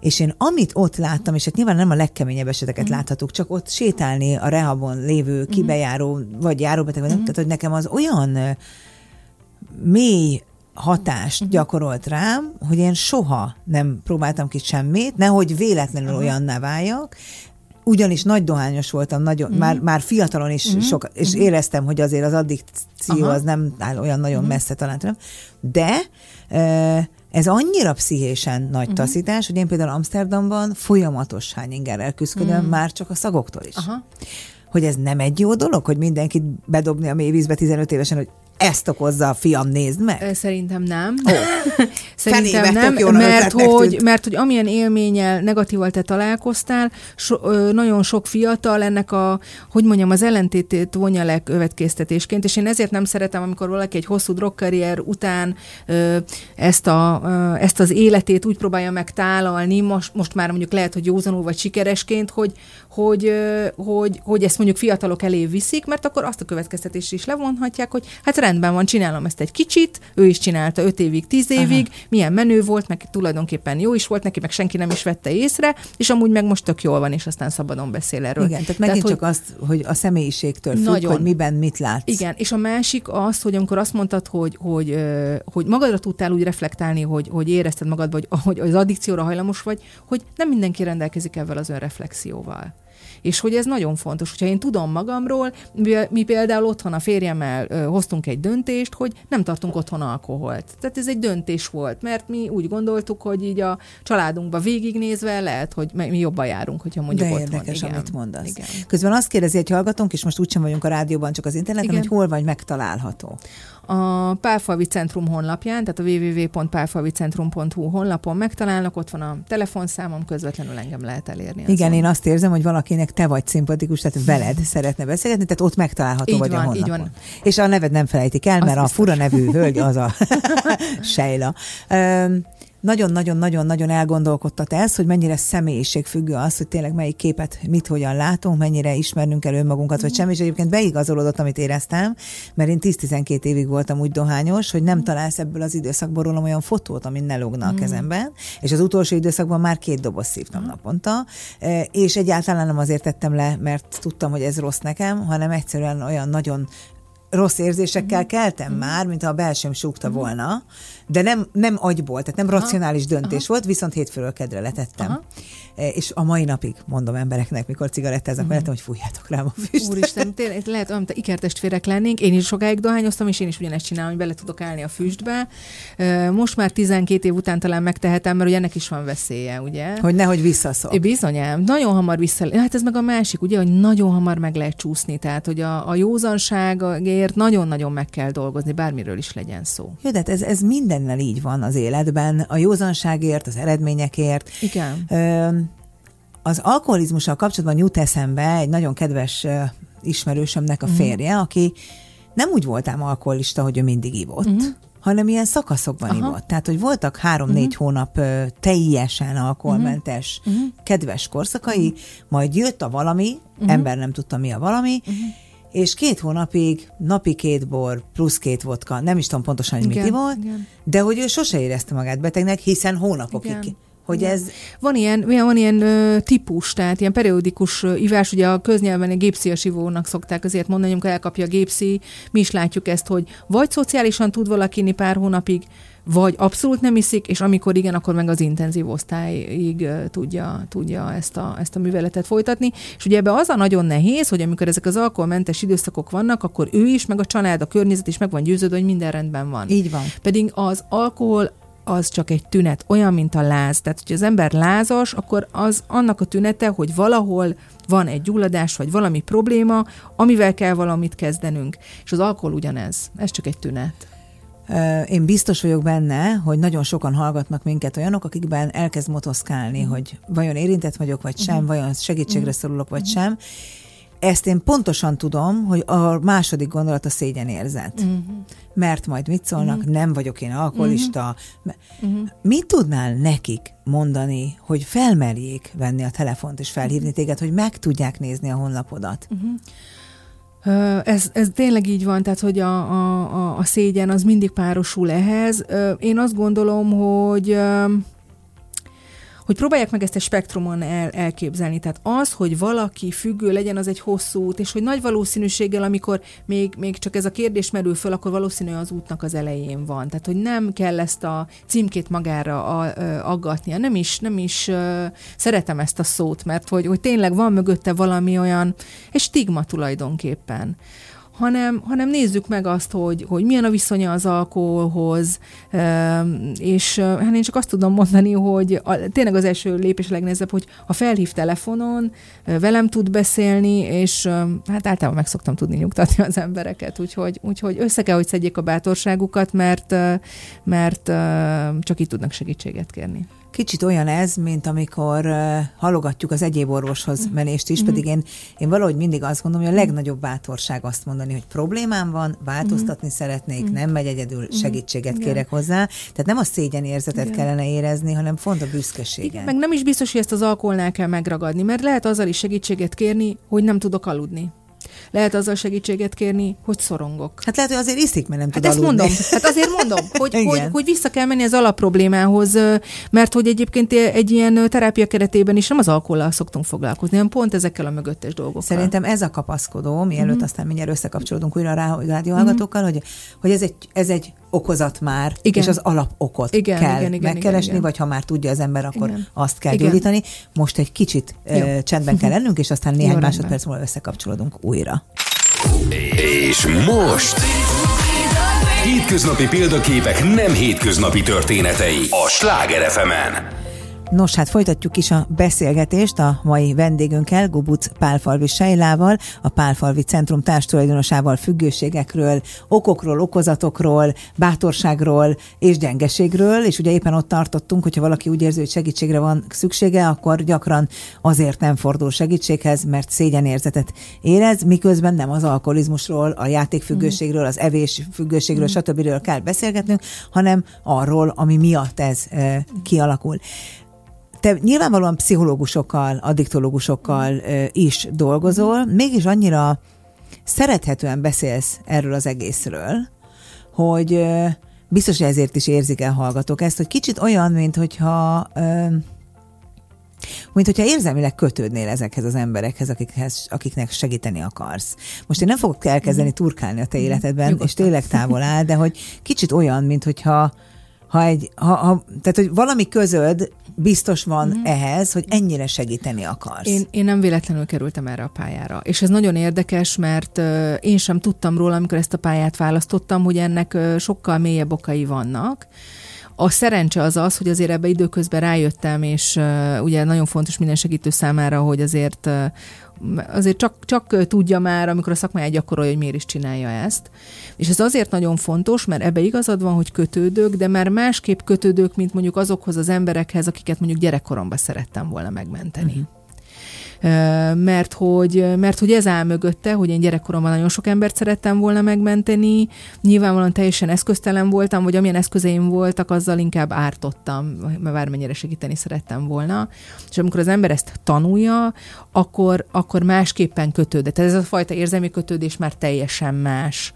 és én amit ott láttam, és hát nyilván nem a legkeményebb eseteket uh-huh. láthatók, csak ott sétálni a rehabon lévő kibejáró, vagy járóbeteg, uh-huh. tehát hogy nekem az olyan mély hatást uh-huh. gyakorolt rám, hogy én soha nem próbáltam ki semmit, nehogy véletlenül uh-huh. olyanná váljak, ugyanis nagy dohányos voltam, nagyon, uh-huh. már, már fiatalon is uh-huh. sok, és uh-huh. éreztem, hogy azért az addikció uh-huh. az nem áll olyan nagyon uh-huh. messze talán, tudom, de ez annyira pszichésen nagy uh-huh. taszítás, hogy én például Amsterdamban folyamatos hányingerrel küzdködöm, uh-huh. már csak a szagoktól is. Uh-huh. Hogy ez nem egy jó dolog, hogy mindenkit bedobni a mélyvízbe 15 évesen, hogy ezt okozza a fiam, nézd meg. Szerintem nem. Oh. [laughs] Szerintem nem, mert hogy, mert hogy amilyen élménnyel, negatíval te találkoztál, so, ö, nagyon sok fiatal ennek a, hogy mondjam, az ellentétét vonja le következtetésként, és én ezért nem szeretem, amikor valaki egy hosszú drogkarrier után ö, ezt, a, ö, ezt az életét úgy próbálja meg tálalni, most, most már mondjuk lehet, hogy józanul vagy sikeresként, hogy, hogy, hogy, hogy ezt mondjuk fiatalok elé viszik, mert akkor azt a következtetést is levonhatják, hogy hát rendben van, csinálom ezt egy kicsit, ő is csinálta 5 évig, 10 évig, Aha. milyen menő volt, meg tulajdonképpen jó is volt neki, meg senki nem is vette észre, és amúgy meg most tök jól van, és aztán szabadon beszél erről. Igen, tehát megint tehát, csak hogy, azt, hogy a személyiségtől függ, nagyon, hogy miben mit látsz. Igen, és a másik az, hogy amikor azt mondtad, hogy, hogy, hogy magadra tudtál úgy reflektálni, hogy, hogy érezted magadba, hogy, hogy az addikcióra hajlamos vagy, hogy nem mindenki rendelkezik ezzel az önreflexióval és hogy ez nagyon fontos. Hogyha én tudom magamról, mi például otthon a férjemmel ö, hoztunk egy döntést, hogy nem tartunk otthon alkoholt. Tehát ez egy döntés volt, mert mi úgy gondoltuk, hogy így a családunkba végignézve lehet, hogy mi jobban járunk, hogyha mondjuk De otthon. érdekes, Igen. amit mondasz. Igen. Közben azt kérdezi egy hallgatónk, és most úgysem vagyunk a rádióban, csak az interneten, Igen. hogy hol vagy megtalálható a Pálfalvi Centrum honlapján, tehát a www.pálfalvicentrum.hu honlapon megtalálnak, ott van a telefonszámom, közvetlenül engem lehet elérni. Igen, azon. én azt érzem, hogy valakinek te vagy szimpatikus, tehát [laughs] veled szeretne beszélgetni, tehát ott megtalálható így vagy van, a honlapon. Így van. És a neved nem felejtik el, mert azt a fura nevű hölgy az a [laughs] [laughs] Sejla nagyon-nagyon-nagyon-nagyon elgondolkodtat ez, hogy mennyire személyiségfüggő az, hogy tényleg melyik képet mit hogyan látunk, mennyire ismernünk el önmagunkat, vagy sem, és egyébként beigazolódott, amit éreztem, mert én 10-12 évig voltam úgy dohányos, hogy nem találsz ebből az időszakból rólam olyan fotót, ami ne lógna a mm. kezemben, és az utolsó időszakban már két doboz szívtam mm. naponta, e, és egyáltalán nem azért tettem le, mert tudtam, hogy ez rossz nekem, hanem egyszerűen olyan nagyon rossz érzésekkel mm. keltem mm. már, mintha a belsőm súgta mm. volna, de nem, nem agyból, tehát nem Aha. racionális döntés Aha. volt, viszont hétfőről kedre letettem. Aha. E, és a mai napig mondom embereknek, mikor cigarettáznak uh-huh. hogy fújjátok rám a füstet. Úristen, tényleg lehet, olyan, ikertestvérek lennénk. Én is sokáig dohányoztam, és én is ugyanezt csinálom, hogy bele tudok állni a füstbe. Most már 12 év után talán megtehetem, mert ugye ennek is van veszélye, ugye? Hogy nehogy visszaszok. Bizonyám, nagyon hamar vissza. Hát ez meg a másik, ugye, hogy nagyon hamar meg lehet csúszni, tehát hogy a, a józanságért nagyon-nagyon meg kell dolgozni, bármiről is legyen szó. Jó, de hát ez, ez mindennel így van az életben, a józanságért, az eredményekért. Igen. Az alkoholizmussal kapcsolatban jut eszembe egy nagyon kedves ismerősömnek a mhm. férje, uh-huh. aki nem úgy voltám alkoholista, hogy ő mindig ivott, uh-huh. hanem ilyen szakaszokban Aha. ivott. Tehát, hogy voltak három-négy uh-huh. hónap teljesen alkoholmentes, uh-huh. kedves korszakai, uh-huh. majd jött a valami, uh-huh. ember nem tudta mi a valami, uh-huh. És két hónapig napi két bor plusz két vodka, nem is tudom pontosan, hogy mit ivott, de hogy ő sose érezte magát betegnek, hiszen hónapokig igen hogy ez... Van ilyen, van ilyen ö, típus, tehát ilyen periódikus ö, ivás, ugye a köznyelven a gépszias ivónak szokták azért mondani, amikor elkapja a gépszi, mi is látjuk ezt, hogy vagy szociálisan tud valaki pár hónapig, vagy abszolút nem iszik, és amikor igen, akkor meg az intenzív osztályig tudja, tudja ezt, a, ezt a műveletet folytatni. És ugye ebbe az a nagyon nehéz, hogy amikor ezek az alkoholmentes időszakok vannak, akkor ő is, meg a család, a környezet is meg van győződve, hogy minden rendben van. Így van. Pedig az alkohol az csak egy tünet, olyan, mint a láz. Tehát, hogy az ember lázas, akkor az annak a tünete, hogy valahol van egy gyulladás, vagy valami probléma, amivel kell valamit kezdenünk. És az alkohol ugyanez. Ez csak egy tünet. Én biztos vagyok benne, hogy nagyon sokan hallgatnak minket olyanok, akikben elkezd motoszkálni, uh-huh. hogy vajon érintett vagyok, vagy sem, uh-huh. vajon segítségre uh-huh. szorulok, vagy uh-huh. sem ezt én pontosan tudom, hogy a második gondolat a szégyenérzet. Uh-huh. Mert majd mit szólnak, uh-huh. nem vagyok én alkoholista. Uh-huh. Mit tudnál nekik mondani, hogy felmerjék venni a telefont és felhívni uh-huh. téged, hogy meg tudják nézni a honlapodat? Uh-huh. Ez, ez tényleg így van, tehát hogy a, a, a szégyen az mindig párosul ehhez. Én azt gondolom, hogy hogy próbálják meg ezt egy spektrumon el, elképzelni. Tehát az, hogy valaki függő legyen, az egy hosszú út, és hogy nagy valószínűséggel, amikor még, még csak ez a kérdés merül föl, akkor valószínű az útnak az elején van. Tehát, hogy nem kell ezt a címkét magára a, a, aggatnia. Nem is, nem is uh, szeretem ezt a szót, mert hogy, hogy tényleg van mögötte valami olyan, egy stigma tulajdonképpen hanem, hanem nézzük meg azt, hogy, hogy milyen a viszonya az alkoholhoz, és hát én csak azt tudom mondani, hogy a, tényleg az első lépés legnehezebb, hogy ha felhív telefonon, velem tud beszélni, és hát általában meg szoktam tudni nyugtatni az embereket, úgyhogy, úgyhogy össze kell, hogy szedjék a bátorságukat, mert, mert csak így tudnak segítséget kérni. Kicsit olyan ez, mint amikor halogatjuk az egyéb orvoshoz mm. menést is, mm. pedig én, én valahogy mindig azt gondolom, hogy a legnagyobb bátorság azt mondani, hogy problémám van, változtatni mm. szeretnék, nem megy egyedül, segítséget mm. kérek hozzá. Tehát nem a szégyen érzetet Igen. kellene érezni, hanem font a büszkeséget. Meg nem is biztos, hogy ezt az alkoholnál kell megragadni, mert lehet azzal is segítséget kérni, hogy nem tudok aludni. Lehet azzal segítséget kérni, hogy szorongok. Hát lehet, hogy azért iszik, mert nem hát tud ezt mondom. Hát azért mondom, [laughs] hogy, hogy, hogy vissza kell menni az alapproblémához, mert hogy egyébként egy ilyen terápia keretében is nem az alkohollal szoktunk foglalkozni, hanem pont ezekkel a mögöttes dolgokkal. Szerintem ez a kapaszkodó, mielőtt mm-hmm. aztán mindjárt összekapcsolódunk újra rá a rádióhallgatókkal, mm-hmm. hogy, hogy ez egy, ez egy okozat már, igen. és az alapokot igen, kell igen, igen, megkeresni, igen, igen. vagy ha már tudja az ember, akkor igen. azt kell igen. gyógyítani. Most egy kicsit Jó. csendben kell lennünk, és aztán néhány Jó, másodperc múlva összekapcsolódunk újra. És most... Hétköznapi példaképek nem hétköznapi történetei a Sláger fm -en. Nos, hát folytatjuk is a beszélgetést a mai vendégünkkel, Gubuc Pálfalvi Sejlával, a Pálfalvi Centrum társtulajdonosával függőségekről, okokról, okozatokról, bátorságról és gyengeségről, és ugye éppen ott tartottunk, hogyha valaki úgy érzi, hogy segítségre van szüksége, akkor gyakran azért nem fordul segítséghez, mert szégyenérzetet érez, miközben nem az alkoholizmusról, a játékfüggőségről, az evés függőségről, mm. stb. kell beszélgetnünk, hanem arról, ami miatt ez e, kialakul. Te nyilvánvalóan pszichológusokkal, addiktológusokkal is dolgozol, mégis annyira szerethetően beszélsz erről az egészről, hogy biztos, hogy ezért is érzik el hallgatók ezt, hogy kicsit olyan, mint hogyha mint hogyha érzelmileg kötődnél ezekhez az emberekhez, akikhez, akiknek segíteni akarsz. Most én nem fogok elkezdeni mhm. turkálni a te mhm. életedben, Nyugodtan. és tényleg távol áll, de hogy kicsit olyan, mint hogyha ha egy, ha, ha, tehát, hogy valami közöd biztos van mm-hmm. ehhez, hogy ennyire segíteni akarsz. Én, én nem véletlenül kerültem erre a pályára. És ez nagyon érdekes, mert uh, én sem tudtam róla, amikor ezt a pályát választottam, hogy ennek uh, sokkal mélyebb okai vannak. A szerencse az az, hogy azért ebbe időközben rájöttem, és uh, ugye nagyon fontos minden segítő számára, hogy azért uh, azért csak, csak tudja már, amikor a szakmáját gyakorolja, hogy miért is csinálja ezt. És ez azért nagyon fontos, mert ebbe igazad van, hogy kötődök, de már másképp kötődök, mint mondjuk azokhoz az emberekhez, akiket mondjuk gyerekkoromban szerettem volna megmenteni. Uh-huh mert hogy, mert hogy ez áll mögötte, hogy én gyerekkoromban nagyon sok embert szerettem volna megmenteni, nyilvánvalóan teljesen eszköztelen voltam, vagy amilyen eszközeim voltak, azzal inkább ártottam, mert bármennyire segíteni szerettem volna. És amikor az ember ezt tanulja, akkor, akkor másképpen kötődött. Ez a fajta érzelmi kötődés már teljesen más.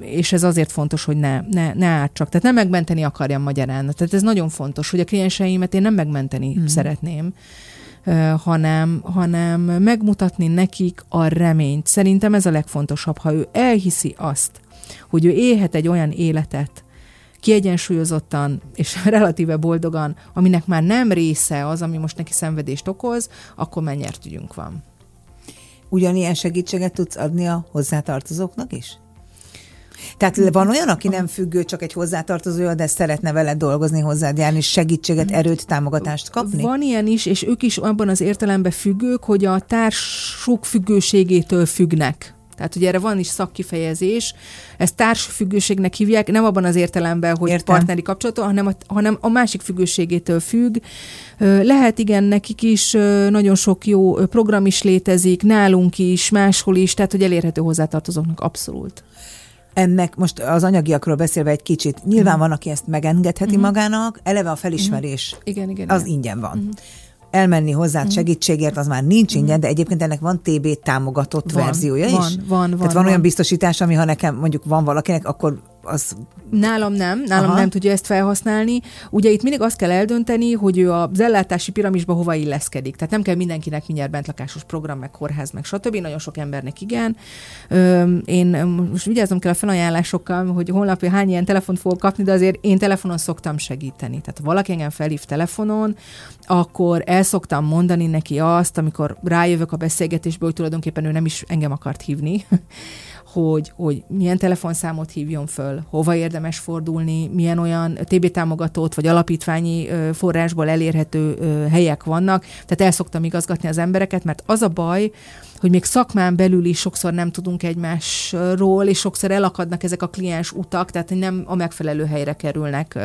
És ez azért fontos, hogy ne, ne, ne ártsak. Tehát nem megmenteni akarjam magyarán. Tehát ez nagyon fontos, hogy a klienseimet én nem megmenteni hmm. szeretném, hanem, hanem megmutatni nekik a reményt. Szerintem ez a legfontosabb, ha ő elhiszi azt, hogy ő élhet egy olyan életet, kiegyensúlyozottan és [laughs] relatíve boldogan, aminek már nem része az, ami most neki szenvedést okoz, akkor mennyertügyünk van. Ugyanilyen segítséget tudsz adni a hozzátartozóknak is? Tehát van olyan, aki nem függő, csak egy hozzátartozója, de szeretne veled dolgozni, hozzád járni, segítséget, erőt, támogatást kapni? Van ilyen is, és ők is abban az értelemben függők, hogy a társuk függőségétől függnek. Tehát, hogy erre van is szakkifejezés, ezt társfüggőségnek hívják, nem abban az értelemben, hogy Értem. partneri kapcsolaton, hanem a, hanem a másik függőségétől függ. Lehet igen, nekik is nagyon sok jó program is létezik, nálunk is, máshol is, tehát hogy elérhető hozzátartozóknak abszolút. Ennek most az anyagiakról beszélve egy kicsit, nyilván van, aki ezt megengedheti magának, eleve a felismerés Igen, igen. az igen. ingyen van. Elmenni hozzá segítségért, az már nincs ingyen, de egyébként ennek van TB támogatott Van, verziója is. van, van, Tehát van, van olyan van. biztosítás, ami ha nekem mondjuk van valakinek, akkor az Nálam nem, nálam Aha. Nem tudja ezt felhasználni. Ugye itt mindig azt kell eldönteni, hogy ő az ellátási piramisba hova illeszkedik. Tehát nem kell mindenkinek mindjárt bentlakásos program, meg kórház, meg stb. Nagyon sok embernek igen. Öm, Én most vigyáznom kell a felajánlásokkal, hogy holnap hány ilyen telefont fogok kapni, de azért én telefonon szoktam segíteni. Tehát ha valaki engem felhív telefonon, akkor el szoktam mondani neki azt, amikor rájövök a beszélgetésből, hogy tulajdonképpen ő nem is engem akart hívni, [laughs] hogy, hogy milyen telefonszámot hívjon föl, hova érdemes fordulni, milyen olyan TB támogatót vagy alapítványi forrásból elérhető helyek vannak. Tehát el szoktam igazgatni az embereket, mert az a baj, hogy még szakmán belül is sokszor nem tudunk egymásról, és sokszor elakadnak ezek a kliens utak, tehát nem a megfelelő helyre kerülnek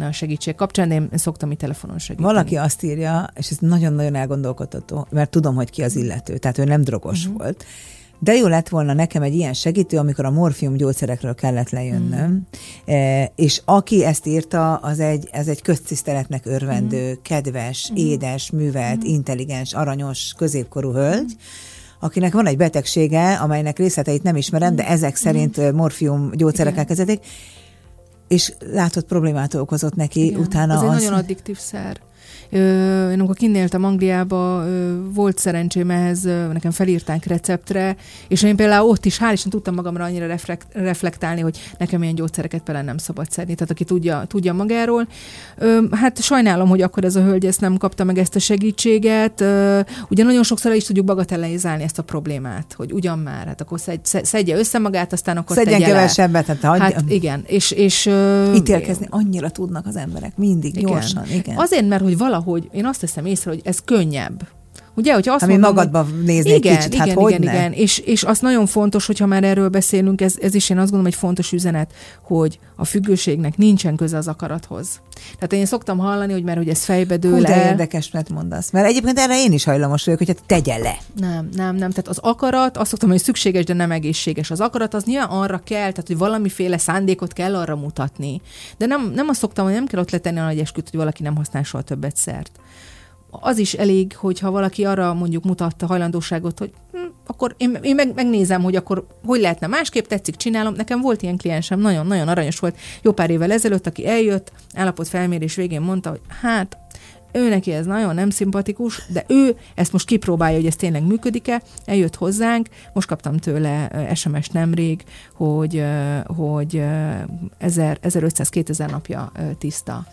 a segítség kapcsán, de én szoktam itt telefonon segíteni. Valaki azt írja, és ez nagyon-nagyon elgondolkodtató, mert tudom, hogy ki az illető, tehát ő nem drogos uh-huh. volt. De jó lett volna nekem egy ilyen segítő, amikor a morfium gyógyszerekről kellett lejönnöm. E, és aki ezt írta, az egy, ez egy köztiszteletnek örvendő, kedves, édes, művelt, intelligens, aranyos, középkorú hölgy, akinek van egy betegsége, amelynek részleteit nem ismerem, de ezek szerint ö, morfium gyógyszerekkel kezelték, és látott problémát okozott neki Igen. utána Ez egy az... nagyon addiktív szer. Ö, én amikor kinéltem Angliába, ö, volt szerencsém ehhez, ö, nekem felírták receptre, és én például ott is hál' Isten tudtam magamra annyira reflekt, reflektálni, hogy nekem ilyen gyógyszereket például nem szabad szedni, tehát aki tudja, tudja magáról. Ö, hát sajnálom, hogy akkor ez a hölgy ezt nem kapta meg ezt a segítséget. Ö, ugye nagyon sokszor is tudjuk bagatelizálni ezt a problémát, hogy ugyan már, hát akkor szedj, szedje össze magát, aztán akkor Szedjen tegye kevesebbet, tehát Hát igen, és... és ítélkezni annyira tudnak az emberek, mindig, igen. gyorsan, igen. Azért, mert hogy valahogy én azt teszem észre, hogy ez könnyebb. Ugye, hogyha azt Ami mondom, magadba hogy... nézni egy igen, kicsit, igen, hát igen, hogyne? igen. És, és az nagyon fontos, hogyha már erről beszélünk, ez, ez is én azt gondolom, egy fontos üzenet, hogy a függőségnek nincsen köze az akarathoz. Tehát én szoktam hallani, hogy mert hogy ez fejbe dől Hú, de el. érdekes, mert mondasz. Mert egyébként erre én is hajlamos vagyok, hogy hát tegye le. Nem, nem, nem. Tehát az akarat, azt szoktam, hogy szükséges, de nem egészséges. Az akarat az nyilván arra kell, tehát hogy valamiféle szándékot kell arra mutatni. De nem, nem azt szoktam, hogy nem kell ott letenni a nagy esküt, hogy valaki nem használ soha többet szert. Az is elég, hogyha valaki arra mondjuk mutatta hajlandóságot, hogy hm, akkor én, én meg, megnézem, hogy akkor hogy lehetne másképp, tetszik, csinálom. Nekem volt ilyen kliensem, nagyon-nagyon aranyos volt, jó pár évvel ezelőtt, aki eljött, állapot felmérés végén mondta, hogy hát ő neki ez nagyon nem szimpatikus, de ő ezt most kipróbálja, hogy ez tényleg működik-e, eljött hozzánk, most kaptam tőle SMS nemrég, hogy, ö, hogy ö, 1000 1500-2000 napja ö, tiszta.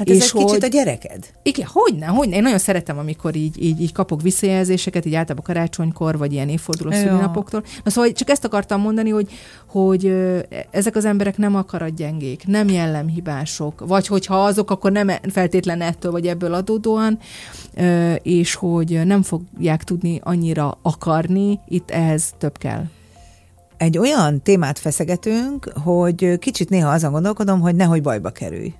Hát ez És egy kicsit hogy- a gyereked. Igen, hogyne, hogyne. Én nagyon szeretem, amikor így, így, így kapok visszajelzéseket, így általában karácsonykor, vagy ilyen évforduló szülinapoktól. Na szóval csak ezt akartam mondani, hogy, hogy ezek az emberek nem akaratgyengék, nem jellemhibások, vagy hogyha azok, akkor nem feltétlen ettől vagy ebből adódóan, és hogy nem fogják tudni annyira akarni, itt ehhez több kell. Egy olyan témát feszegetünk, hogy kicsit néha azon gondolkodom, hogy nehogy bajba kerülj.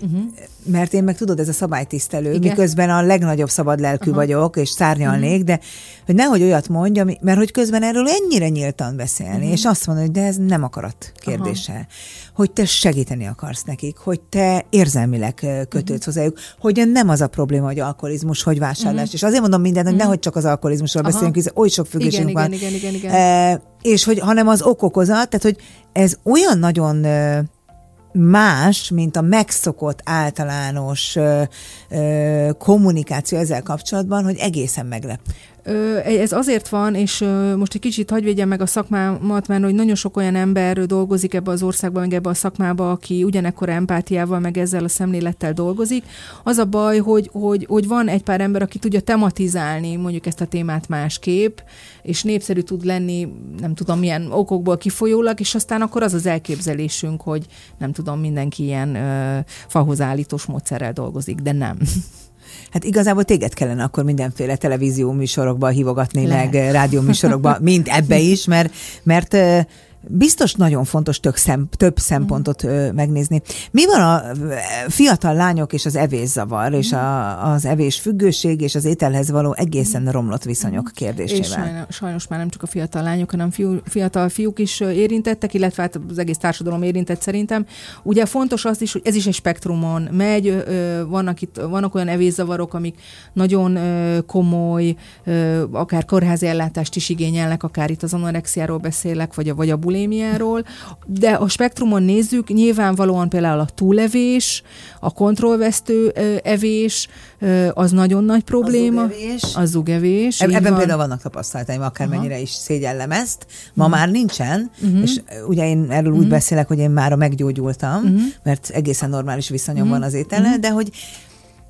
Uh-huh. Mert én meg tudod, ez a szabálytisztelő, Igen. miközben a legnagyobb szabad lelkű Aha. vagyok, és szárnyalnék, Mhm. de hogy nehogy olyat mondj, ami, mert hogy közben erről ennyire nyíltan beszélni, Mhm. és azt mondod, hogy de ez nem akarat kérdése. Hogy te segíteni akarsz nekik, hogy te érzelmileg kötődsz Mhm. hozzájuk, hogy nem az a probléma, hogy alkoholizmus, hogy vásárlás. És azért mondom mindent, hogy nehogy csak az alkoholizmusról. Aha. beszéljünk, hiszen oly sok függőségünk Igen, van. igen, igen, igen, igen. E, és hogy, hanem az okokozat, tehát hogy ez olyan nagyon más, mint a megszokott általános ö, ö, kommunikáció ezzel kapcsolatban, hogy egészen meglep. Ez azért van, és most egy kicsit hagyj védjem meg a szakmámat, mert hogy nagyon sok olyan ember dolgozik ebbe az országban, meg ebbe a szakmába, aki ugyanekkor empátiával, meg ezzel a szemlélettel dolgozik. Az a baj, hogy, hogy, hogy van egy pár ember, aki tudja tematizálni mondjuk ezt a témát másképp, és népszerű tud lenni, nem tudom milyen okokból kifolyólag, és aztán akkor az az elképzelésünk, hogy nem tudom, mindenki ilyen ö, fahoz állítós módszerrel dolgozik, de nem. Hát igazából téged kellene akkor mindenféle televízió műsorokba hívogatni, Lehet. meg rádió műsorokba, mint ebbe is, mert, mert biztos nagyon fontos tök szem, több szempontot ö, megnézni. Mi van a fiatal lányok és az evészavar, és a, az evés függőség és az ételhez való egészen romlott viszonyok És kérdésével? sajnos, sajnos már nem csak a fiatal lányok, hanem fiú, fiatal fiúk is érintettek, illetve hát az egész társadalom érintett szerintem. Ugye fontos az is, hogy ez is egy spektrumon megy, vannak, itt, vannak olyan evészavarok, amik nagyon komoly, akár kórházi ellátást is igényelnek, akár itt az anorexiáról beszélek, vagy a, vagy a bulémiáról, de a spektrumon nézzük, nyilvánvalóan például a túlevés, a kontrollvesztő evés, az nagyon nagy probléma. zugevés. A zugevés. Eb- Ebben van. például vannak tapasztalataim, akármennyire is szégyellem ezt. Ma már nincsen, Mhm. és ugye én erről úgy beszélek, hogy én már meggyógyultam, Mhm. mert egészen normális viszonyom van az étellel, de hogy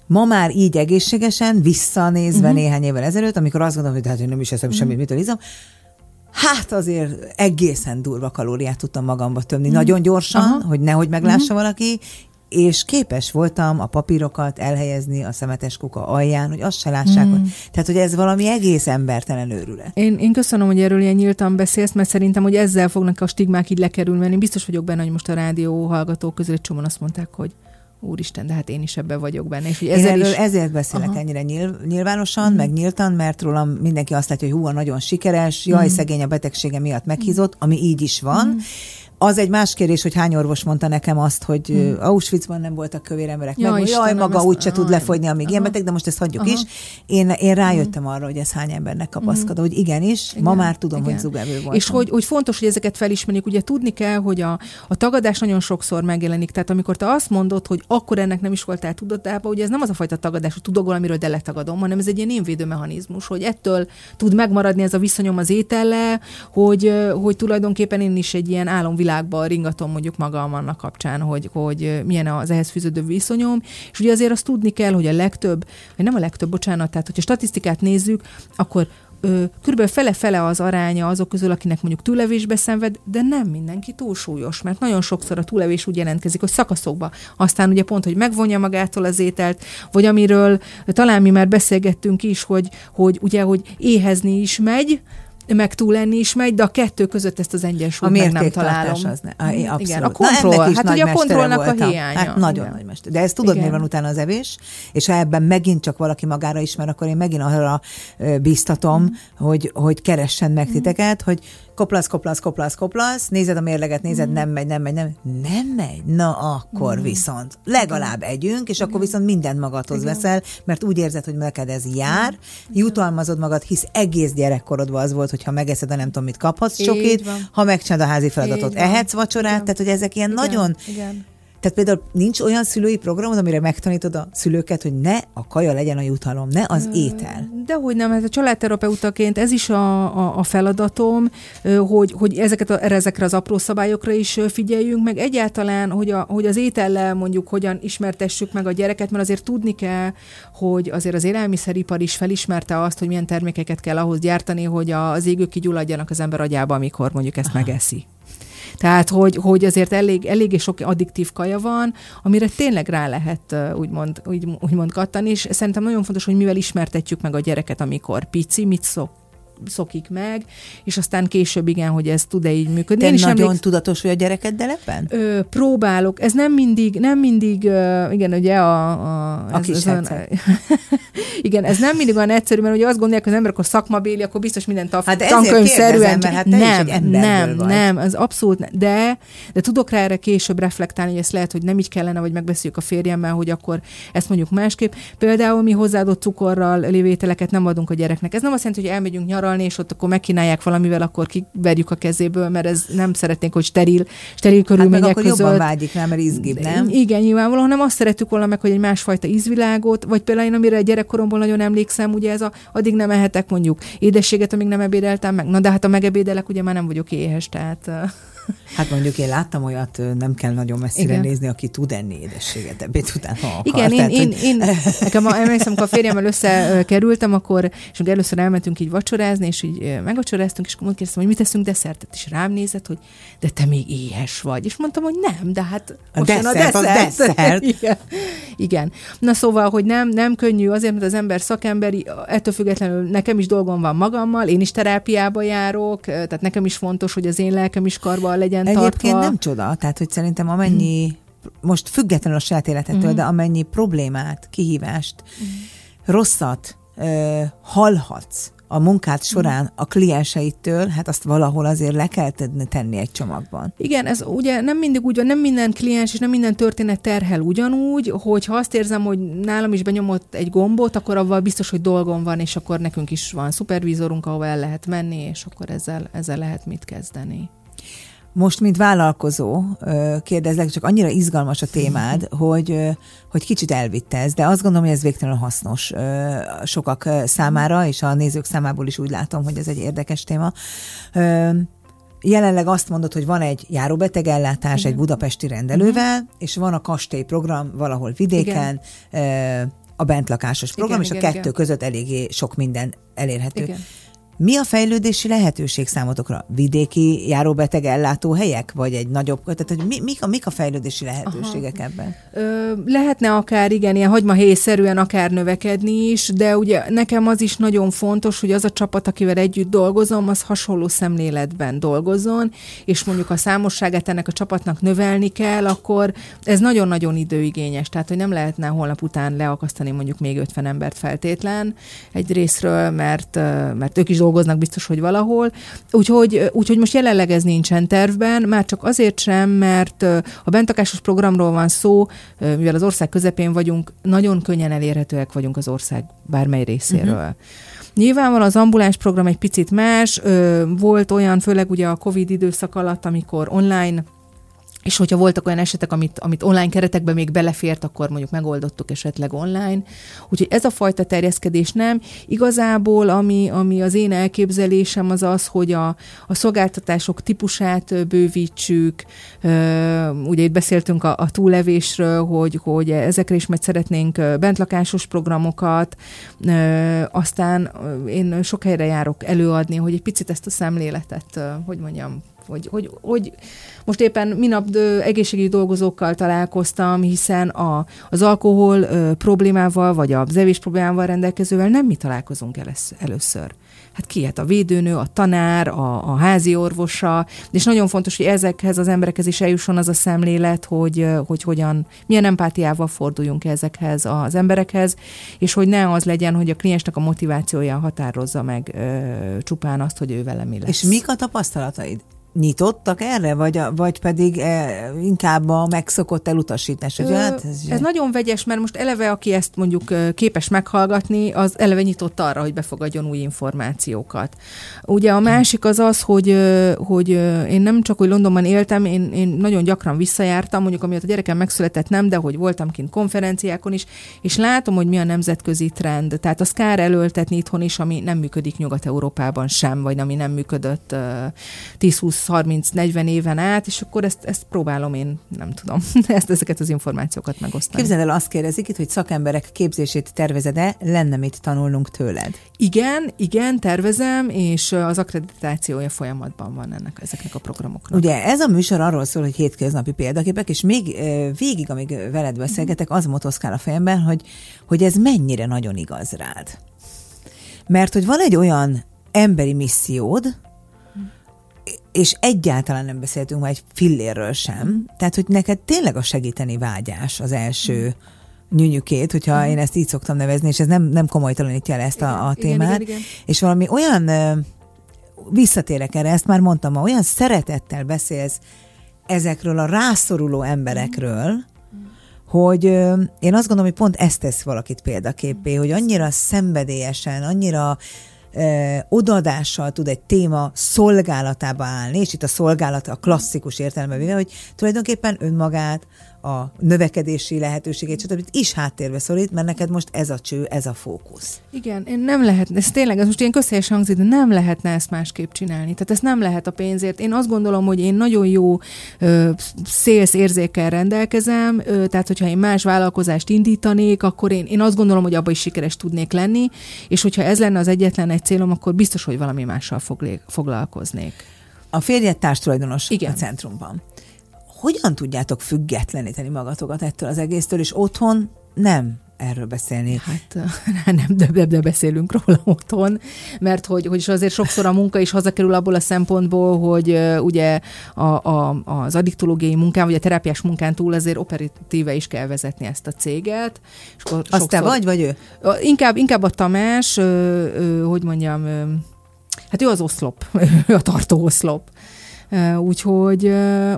ma már így egészségesen, visszanézve Mhm. néhány évvel ezelőtt, amikor azt gondolom, hogy hát én nem is eszem semmit, mitől izom, Hát azért egészen durva kalóriát tudtam magamba tömni, nagyon gyorsan. Aha. hogy nehogy meglássa valaki, és képes voltam a papírokat elhelyezni a szemetes kuka alján, hogy azt se lássák. Hogy, tehát, hogy ez valami egész embertelen őrület. Én, én köszönöm, hogy erről ilyen nyíltan beszélsz, mert szerintem, hogy ezzel fognak a stigmák így lekerülni, én biztos vagyok benne, hogy most a rádió hallgatók közül egy csomóan azt mondták, hogy úristen, de hát én is ebben vagyok benne. És Én erről is... ezért beszélek Aha. ennyire nyilv, nyilvánosan, meg nyíltan, mert rólam mindenki azt látja, hogy hú, nagyon sikeres, jaj, szegény a betegsége miatt meghízott, ami így is van. Az egy más kérdés, hogy hány orvos mondta nekem azt, hogy hmm. Auschwitzban nem voltak kövér emberek. Ja, meg, jaj, Istenem, maga ezt- úgyse tud lefogyni, amíg ilyen Aha. beteg, de most ezt hagyjuk Aha. is. Én, én rájöttem arra, hogy ez hány embernek kapaszkod, hogy igenis, ma Igen, már tudom, igen. hogy zugevő voltam. És hogy, hogy fontos, hogy ezeket felismerjük. Ugye tudni kell, hogy a, a tagadás nagyon sokszor megjelenik. Tehát amikor te azt mondod, hogy akkor ennek nem is voltál tudatában, ugye ez nem az a fajta tagadás, hogy tudok valamiről, de letagadom, hanem ez egy ilyen énvédő mechanizmus, hogy ettől tud megmaradni ez a viszonyom az étellel, hogy, hogy tulajdonképpen én is egy ilyen álomvilágba ringatom mondjuk magam annak kapcsán, hogy, hogy milyen az ehhez fűződő viszonyom. És ugye azért azt tudni kell, hogy a legtöbb, vagy nem a legtöbb, bocsánat, tehát hogyha statisztikát nézzük, akkor körülbelül fele-fele az aránya azok közül, akinek mondjuk túlevésbe szenved, de nem mindenki túlsúlyos, mert nagyon sokszor a túlevés úgy jelentkezik, hogy szakaszokba. Aztán ugye pont, hogy megvonja magától az ételt, vagy amiről talán mi már beszélgettünk is, hogy, hogy ugye, hogy éhezni is megy, meg túl lenni is megy, de a kettő között ezt az a egyensúlyt meg nem találom. az ne. Ah, Mhm, abszolút. Igen, a Na, kontroll, is hát ugye a kontrollnak a voltam. hiánya. Hát nagyon Igen. nagy mester. De ezt tudod, Igen. mi van utána az evés? És ha ebben megint csak valaki magára ismer, akkor én megint arra ö, bíztatom, Mm. hogy, hogy keressen meg titeket, hogy koplasz, koplasz, koplasz, koplasz, nézed a mérleget, nézed, Mm. nem megy, nem megy, nem Nem megy? Na akkor viszont legalább együnk, és akkor viszont mindent magadhoz veszel, mert úgy érzed, hogy neked ez jár, jutalmazod magad, hisz egész gyerekkorodban az volt, hogy ha megeszed a nem tudom mit, kaphatsz csokit, ha megcsinálod a házi feladatot, ehetsz vacsorát, Igen. tehát hogy ezek ilyen Igen, nagyon... Igen. Tehát például nincs olyan szülői programod, amire megtanítod a szülőket, hogy ne a kaja legyen a jutalom, ne az étel. De hogy nem, hát a családterapeutaként ez is a, a, a feladatom, hogy, hogy ezeket a, ezekre az apró szabályokra is figyeljünk, meg egyáltalán, hogy, a, hogy az étellel mondjuk hogyan ismertessük meg a gyereket, mert azért tudni kell, hogy azért az élelmiszeripar is felismerte azt, hogy milyen termékeket kell ahhoz gyártani, hogy az égők kigyulladjanak az ember agyába, amikor mondjuk ezt megeszi. Tehát, hogy, hogy azért elég, eléggé sok addiktív kaja van, amire tényleg rá lehet úgymond, úgy, úgymond kattani, és szerintem nagyon fontos, hogy mivel ismertetjük meg a gyereket, amikor pici, mit szok, szokik meg, és aztán később igen, hogy ez tud-e így működni. Te Én is nagyon emlékszem- tudatos vagy a gyerekeddel ebben? Ö, próbálok. Ez nem mindig, nem mindig, ö, igen, ugye a... a, A kis olyan- herceg. [laughs] igen, ez nem mindig olyan egyszerű, mert ugye azt gondolják, hogy az ember akkor szakmabéli, akkor biztos minden taf, Hát tankönyvszerűen. kérdezem, hát nem, nem, vagy. nem, az abszolút ne, de, de tudok rá erre később reflektálni, hogy ezt lehet, hogy nem így kellene, vagy megbeszéljük a férjemmel, hogy akkor ezt mondjuk másképp. Például mi hozzáadott cukorral lévő ételeket nem adunk a gyereknek. Ez nem azt jelenti, hogy elmegyünk nyaralni, és ott akkor megkínálják valamivel, akkor kiverjük a kezéből, mert ez nem szeretnénk, hogy steril, steril Hát meg körülmények akkor között. jobban vágyik rá, mert izgibb, nem? Igen, nyilvánvalóan nem azt szerettük volna meg, hogy egy másfajta ízvilágot, vagy például én, amire gyerekkoromból nagyon emlékszem, ugye ez a, addig nem ehetek mondjuk édességet, amíg nem ebédeltem meg. Na de hát a megebédelek, ugye már nem vagyok éhes, tehát Hát mondjuk én láttam olyat, nem kell nagyon messzire Igen. nézni, aki tud enni édességet ebéd után, ha akar. Igen, én, Tehát, én, hogy- én, nekem a, emlékszem, amikor a férjemmel összekerültem, akkor, és akkor először elmentünk így vacsorázni, és így megvacsoráztunk, és akkor kérdeztem, hogy mit teszünk desszertet, és rám nézett, hogy de te még éhes vagy. És mondtam, hogy nem, de hát A most jön desszert, az desszert. [laughs] Igen. Igen. Na szóval, hogy nem, nem könnyű, azért, mert az ember szakemberi, ettől függetlenül nekem is dolgom van magammal, én is terápiába járok, tehát nekem is fontos, hogy az én lelkem is legyen Egyébként tartva. nem csoda, tehát hogy szerintem amennyi, mm. most függetlenül a saját életettől, mm. de amennyi problémát, kihívást, mm. rosszat ö, hallhatsz, a munkát során a klienseitől, hát azt valahol azért le kell tenni egy csomagban. Igen, ez ugye nem mindig úgy van, nem minden kliens és nem minden történet terhel ugyanúgy, hogy ha azt érzem, hogy nálam is benyomott egy gombot, akkor avval biztos, hogy dolgom van, és akkor nekünk is van szupervízorunk, ahova el lehet menni, és akkor ezzel, ezzel lehet mit kezdeni. Most, mint vállalkozó, kérdezlek, csak annyira izgalmas a témád, [laughs] hogy, hogy kicsit elvitte ez, de azt gondolom, hogy ez végtelenül hasznos sokak számára, és a nézők számából is úgy látom, hogy ez egy érdekes téma. Jelenleg azt mondod, hogy van egy járóbetegellátás Igen. egy budapesti rendelővel, uh-huh. és van a kastélyprogram valahol vidéken, Igen. a bentlakásos program, igen, és igen, a kettő igen. között eléggé sok minden elérhető. Igen. Mi a fejlődési lehetőség számotokra? Vidéki járóbeteg ellátóhelyek? Vagy egy nagyobb, tehát hogy mi, mik, a, mik a fejlődési lehetőségek Aha. ebben? Ö, lehetne akár, igen, ilyen hagymahéjszerűen akár növekedni is, de ugye nekem az is nagyon fontos, hogy az a csapat, akivel együtt dolgozom, az hasonló szemléletben dolgozzon, és mondjuk a számosságát ennek a csapatnak növelni kell, akkor ez nagyon-nagyon időigényes. Tehát, hogy nem lehetne holnap után leakasztani mondjuk még 50 embert feltétlen egy részről, mert, mert ők is dolgoznak biztos, hogy valahol. Úgyhogy, úgyhogy most jelenleg ez nincsen tervben, már csak azért sem, mert a bentakásos programról van szó, mivel az ország közepén vagyunk, nagyon könnyen elérhetőek vagyunk az ország bármely részéről. Uh-huh. Nyilvánvalóan az ambuláns program egy picit más, volt olyan, főleg ugye a Covid időszak alatt, amikor online és hogyha voltak olyan esetek, amit, amit online keretekben még belefért, akkor mondjuk megoldottuk esetleg online. Úgyhogy ez a fajta terjeszkedés nem. Igazából, ami, ami az én elképzelésem az az, hogy a, a szolgáltatások típusát bővítsük. Ugye itt beszéltünk a, a túlevésről, hogy, hogy ezekre is majd szeretnénk bentlakásos programokat. Aztán én sok helyre járok előadni, hogy egy picit ezt a szemléletet, hogy mondjam, hogy, hogy, hogy most éppen minap egészségügyi dolgozókkal találkoztam, hiszen a, az alkohol ö, problémával, vagy a zevés problémával rendelkezővel nem mi találkozunk először. Hát ki? Hát a védőnő, a tanár, a, a házi orvosa, és nagyon fontos, hogy ezekhez az emberekhez is eljusson az a szemlélet, hogy, hogy hogyan, milyen empátiával forduljunk ezekhez az emberekhez, és hogy ne az legyen, hogy a kliensnek a motivációja határozza meg ö, csupán azt, hogy ő vele mi lesz. És mik a tapasztalataid? Nyitottak erre, vagy, vagy pedig e, inkább a megszokott elutasítás? Ö, hát ez, ez nagyon vegyes, mert most eleve, aki ezt mondjuk képes meghallgatni, az eleve nyitott arra, hogy befogadjon új információkat. Ugye a másik az az, hogy, hogy én nem csak, hogy Londonban éltem, én, én nagyon gyakran visszajártam, mondjuk amiatt a gyerekem megszületett nem, de hogy voltam kint konferenciákon is, és látom, hogy mi a nemzetközi trend. Tehát az kár előltetni itthon is, ami nem működik Nyugat-Európában sem, vagy ami nem működött 10-20 30-40 éven át, és akkor ezt, ezt próbálom én, nem tudom, [laughs] ezt, ezeket az információkat megosztani. Képzeld el, azt kérdezik itt, hogy szakemberek képzését tervezed-e, lenne mit tanulnunk tőled? Igen, igen, tervezem, és az akkreditációja folyamatban van ennek, ezeknek a programoknak. Ugye ez a műsor arról szól, hogy hétköznapi példaképek, és még végig, amíg veled beszélgetek, az motoszkál a fejemben, hogy, hogy ez mennyire nagyon igaz rád. Mert hogy van egy olyan emberi missziód, és egyáltalán nem beszéltünk már egy fillérről sem. Tehát, hogy neked tényleg a segíteni vágyás az első mm. nyűnyükét, hogyha mm. én ezt így szoktam nevezni, és ez nem, nem komolytalanítja le ezt igen, a, a témát. Igen, igen, igen. És valami olyan, visszatérek erre, ezt már mondtam, ma olyan szeretettel beszélsz ezekről a rászoruló emberekről, mm. hogy én azt gondolom, hogy pont ezt tesz valakit példaképé, hogy annyira szenvedélyesen, annyira odaadással tud egy téma szolgálatába állni, és itt a szolgálat a klasszikus értelme hogy tulajdonképpen önmagát, a növekedési lehetőségét, stb. is háttérbe szorít, mert neked most ez a cső, ez a fókusz. Igen, én nem lehet, ez tényleg, ez most ilyen közhelyes hangzik, de nem lehetne ezt másképp csinálni. Tehát ez nem lehet a pénzért. Én azt gondolom, hogy én nagyon jó ö, szélsz érzékkel rendelkezem, ö, tehát hogyha én más vállalkozást indítanék, akkor én, én azt gondolom, hogy abban is sikeres tudnék lenni, és hogyha ez lenne az egyetlen egy célom, akkor biztos, hogy valami mással foglalkoznék. A férjed társtulajdonos Igen. a centrumban hogyan tudjátok függetleníteni magatokat ettől az egésztől, és otthon nem erről beszélni. Hát [laughs] nem, de, de, de beszélünk róla otthon, mert hogy, hogy azért sokszor a munka is hazakerül abból a szempontból, hogy ugye a, a, az addiktológiai munkán, vagy a terápiás munkán túl azért operatíve is kell vezetni ezt a céget. És akkor Azt sokszor, te vagy, vagy ő? Inkább, inkább a Tamás, hogy mondjam, hát ő az oszlop, [laughs] ő a tartó oszlop. Úgyhogy,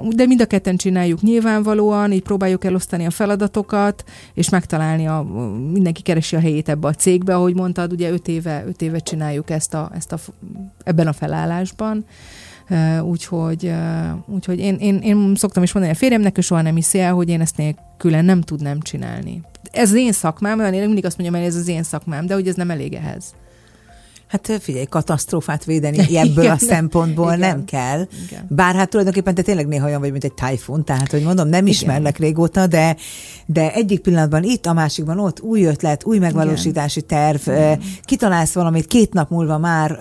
de mind a ketten csináljuk nyilvánvalóan, így próbáljuk elosztani a feladatokat, és megtalálni a, mindenki keresi a helyét ebbe a cégbe, ahogy mondtad, ugye öt éve, öt éve csináljuk ezt, a, ezt a, ebben a felállásban. Úgyhogy, úgyhogy én, én, én szoktam is mondani a férjemnek, ő soha nem hiszi el, hogy én ezt nélkülen nem tudnám csinálni. Ez az én szakmám, én mindig azt mondjam, hogy ez az én szakmám, de hogy ez nem elég ehhez. Hát figyelj, katasztrófát védeni [laughs] ebből igen, a szempontból igen, nem kell. Igen. Bár hát tulajdonképpen te tényleg néha olyan vagy, mint egy tájfun, tehát hogy mondom, nem ismerlek igen. régóta, de, de egyik pillanatban itt, a másikban ott, új ötlet, új megvalósítási terv, igen. kitalálsz valamit, két nap múlva már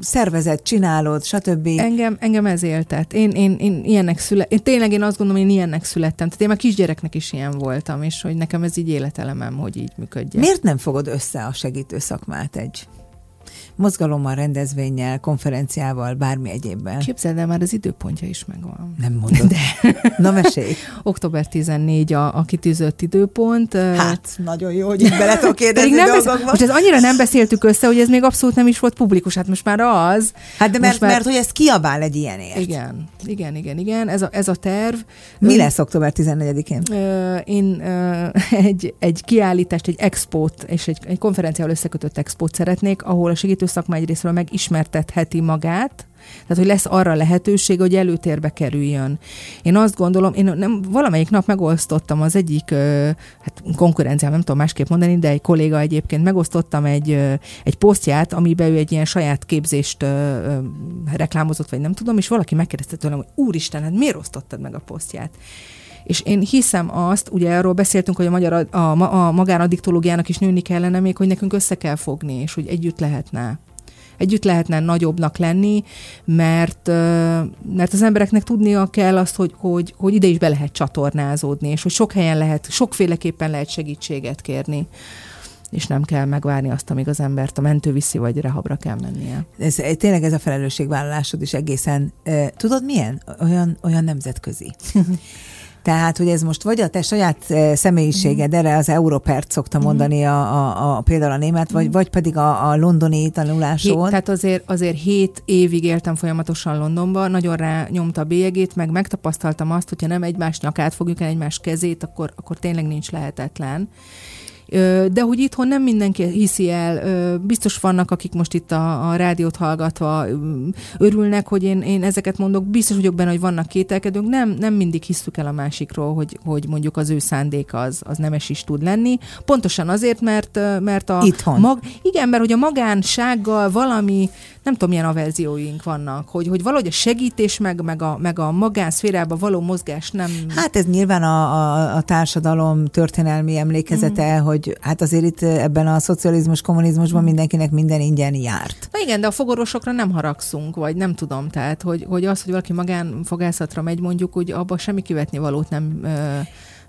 szervezet, csinálod, stb. Engem, engem ez éltet. Én, én, én ilyennek születtem. Én tényleg én azt gondolom, én ilyennek születtem. Tehát én már kisgyereknek is ilyen voltam, és hogy nekem ez így életelemem, hogy így működjön. Miért nem fogod össze a segítő szakmát egy mozgalommal, rendezvényel, konferenciával, bármi egyébben. Képzeld el, már az időpontja is megvan. Nem mondod. De. [laughs] Na mesélj. Október 14 a, a kitűzött időpont. Hát, nagyon jó, hogy így bele tudok kérdezni nem dolgokba. Most ez annyira nem beszéltük össze, hogy ez még abszolút nem is volt publikus, hát most már az. Hát de mert, már... mert hogy ez kiabál egy ilyenért. Igen, igen, igen, igen, ez a, ez a terv. Mi Ön, lesz október 14-én? Én [laughs] egy, egy kiállítást, egy expót és egy, egy konferenciával összekötött expót szeretnék, ahol a segítő szakma egyrésztről megismertetheti magát, tehát, hogy lesz arra lehetőség, hogy előtérbe kerüljön. Én azt gondolom, én nem, valamelyik nap megosztottam az egyik hát konkurenciám, nem tudom másképp mondani, de egy kolléga egyébként megosztottam egy, egy posztját, amiben ő egy ilyen saját képzést reklámozott, vagy nem tudom, és valaki megkérdezte tőlem, hogy úristen, hát miért osztottad meg a posztját? És én hiszem azt, ugye arról beszéltünk, hogy a, magyar, a, a, a magánaddiktológiának is nőni kellene még, hogy nekünk össze kell fogni, és hogy együtt lehetne együtt lehetne nagyobbnak lenni, mert, mert az embereknek tudnia kell azt, hogy, hogy, hogy ide is be lehet csatornázódni, és hogy sok helyen lehet, sokféleképpen lehet segítséget kérni és nem kell megvárni azt, amíg az embert a mentő viszi, vagy rehabra kell mennie. Ez, tényleg ez a felelősségvállalásod is egészen, tudod milyen? Olyan, olyan nemzetközi. [laughs] Tehát, hogy ez most vagy a te saját eh, személyiséged, erre az Európert szokta mhm. mondani a, a, a, például a német, vagy, mhm. vagy pedig a, a londoni tanulásod. tehát azért, azért hét évig éltem folyamatosan Londonban, nagyon rá nyomta a bélyegét, meg megtapasztaltam azt, hogyha nem egymás nyakát fogjuk el, egymás kezét, akkor, akkor tényleg nincs lehetetlen de hogy itthon nem mindenki hiszi el, biztos vannak, akik most itt a, a rádiót hallgatva örülnek, hogy én, én ezeket mondok, biztos vagyok benne, hogy vannak kételkedők, nem, nem mindig hiszük el a másikról, hogy, hogy mondjuk az ő szándék az, az nemes is tud lenni. Pontosan azért, mert, mert a itthon. Mag, igen, mert hogy a magánsággal valami nem tudom, milyen averzióink vannak, hogy, hogy valahogy a segítés meg, meg a, meg a magánszférában való mozgás nem... Hát ez nyilván a, a, a társadalom történelmi emlékezete, mm. hogy hát azért itt ebben a szocializmus, kommunizmusban mm. mindenkinek minden ingyen járt. Na igen, de a fogorvosokra nem haragszunk, vagy nem tudom, tehát hogy, hogy az, hogy valaki magánfogászatra megy, mondjuk, hogy abba semmi kivetni valót nem...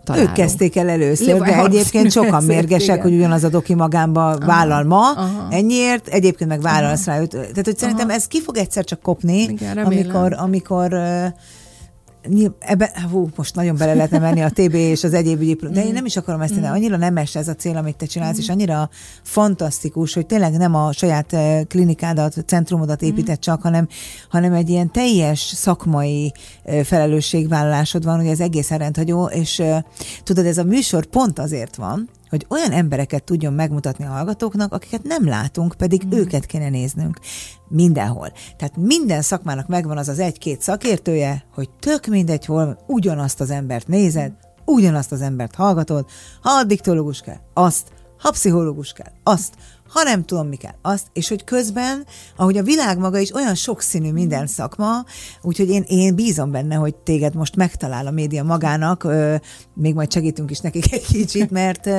Találunk. Ők kezdték el először, de egyébként sokan mérgesek, igen. hogy ugyanaz a doki magámba aha, vállal ma, aha. ennyiért, egyébként meg vállalsz aha. rá őt. Tehát, hogy szerintem aha. ez ki fog egyszer csak kopni, igen, amikor, amikor ebben, hú, most nagyon bele lehetne menni a TB és az egyéb ügyi, de én mm. nem is akarom ezt tenni, mm. annyira nemes ez a cél, amit te csinálsz, és mm. annyira fantasztikus, hogy tényleg nem a saját eh, klinikádat, centrumodat épített csak, hanem, hanem egy ilyen teljes szakmai eh, felelősségvállalásod van, hogy ez egészen rendhagyó, és eh, tudod, ez a műsor pont azért van, hogy olyan embereket tudjon megmutatni a hallgatóknak, akiket nem látunk, pedig mm. őket kéne néznünk mindenhol. Tehát minden szakmának megvan az az egy-két szakértője, hogy tök mindegy, hol ugyanazt az embert nézed, ugyanazt az embert hallgatod, ha addiktológus kell, azt, ha pszichológus kell, azt, ha nem tudom, mi kell, azt, és hogy közben, ahogy a világ maga is olyan sokszínű minden szakma, úgyhogy én, én bízom benne, hogy téged most megtalál a média magának, ö, még majd segítünk is nekik egy kicsit, mert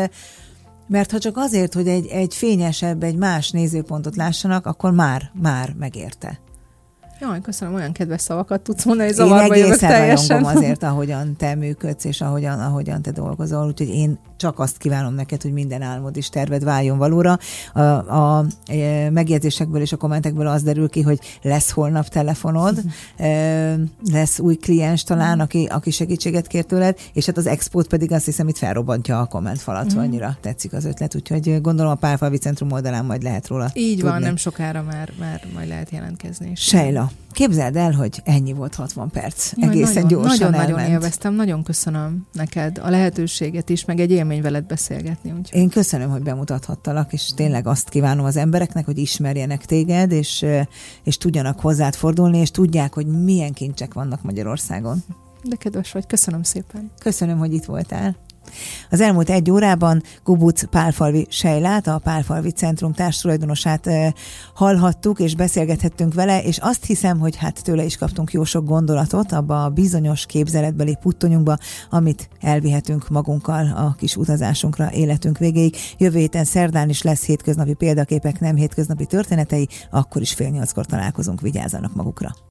mert ha csak azért, hogy egy, egy fényesebb, egy más nézőpontot lássanak, akkor már, már megérte. Jaj, köszönöm, olyan kedves szavakat tudsz mondani, zavarba én egészen teljesen. azért, ahogyan te működsz, és ahogyan, ahogyan te dolgozol, úgyhogy én csak azt kívánom neked, hogy minden álmod és terved váljon valóra. A, a, megjegyzésekből és a kommentekből az derül ki, hogy lesz holnap telefonod, [laughs] lesz új kliens talán, aki, aki segítséget kér tőled, és hát az expót pedig azt hiszem itt felrobbantja a kommentfalat, mm. annyira tetszik az ötlet, úgyhogy gondolom a Pálfalvi Centrum oldalán majd lehet róla Így tudni. van, nem sokára már, már majd lehet jelentkezni. Sejla, Képzeld el, hogy ennyi volt 60 perc. Jaj, Egészen nagyon, gyorsan Nagyon-nagyon élveztem, nagyon köszönöm neked a lehetőséget is, meg egy élmény veled beszélgetni. Úgyhogy. Én köszönöm, hogy bemutathattalak, és tényleg azt kívánom az embereknek, hogy ismerjenek téged, és, és tudjanak hozzád fordulni, és tudják, hogy milyen kincsek vannak Magyarországon. De kedves vagy, köszönöm szépen. Köszönöm, hogy itt voltál. Az elmúlt egy órában Gubuc Pálfalvi Sejlát, a Pálfalvi Centrum társtulajdonosát hallhattuk, és beszélgethettünk vele, és azt hiszem, hogy hát tőle is kaptunk jó sok gondolatot abba a bizonyos képzeletbeli puttonyunkba, amit elvihetünk magunkkal a kis utazásunkra életünk végéig. Jövő héten szerdán is lesz hétköznapi példaképek, nem hétköznapi történetei, akkor is fél nyolckor találkozunk, vigyázzanak magukra.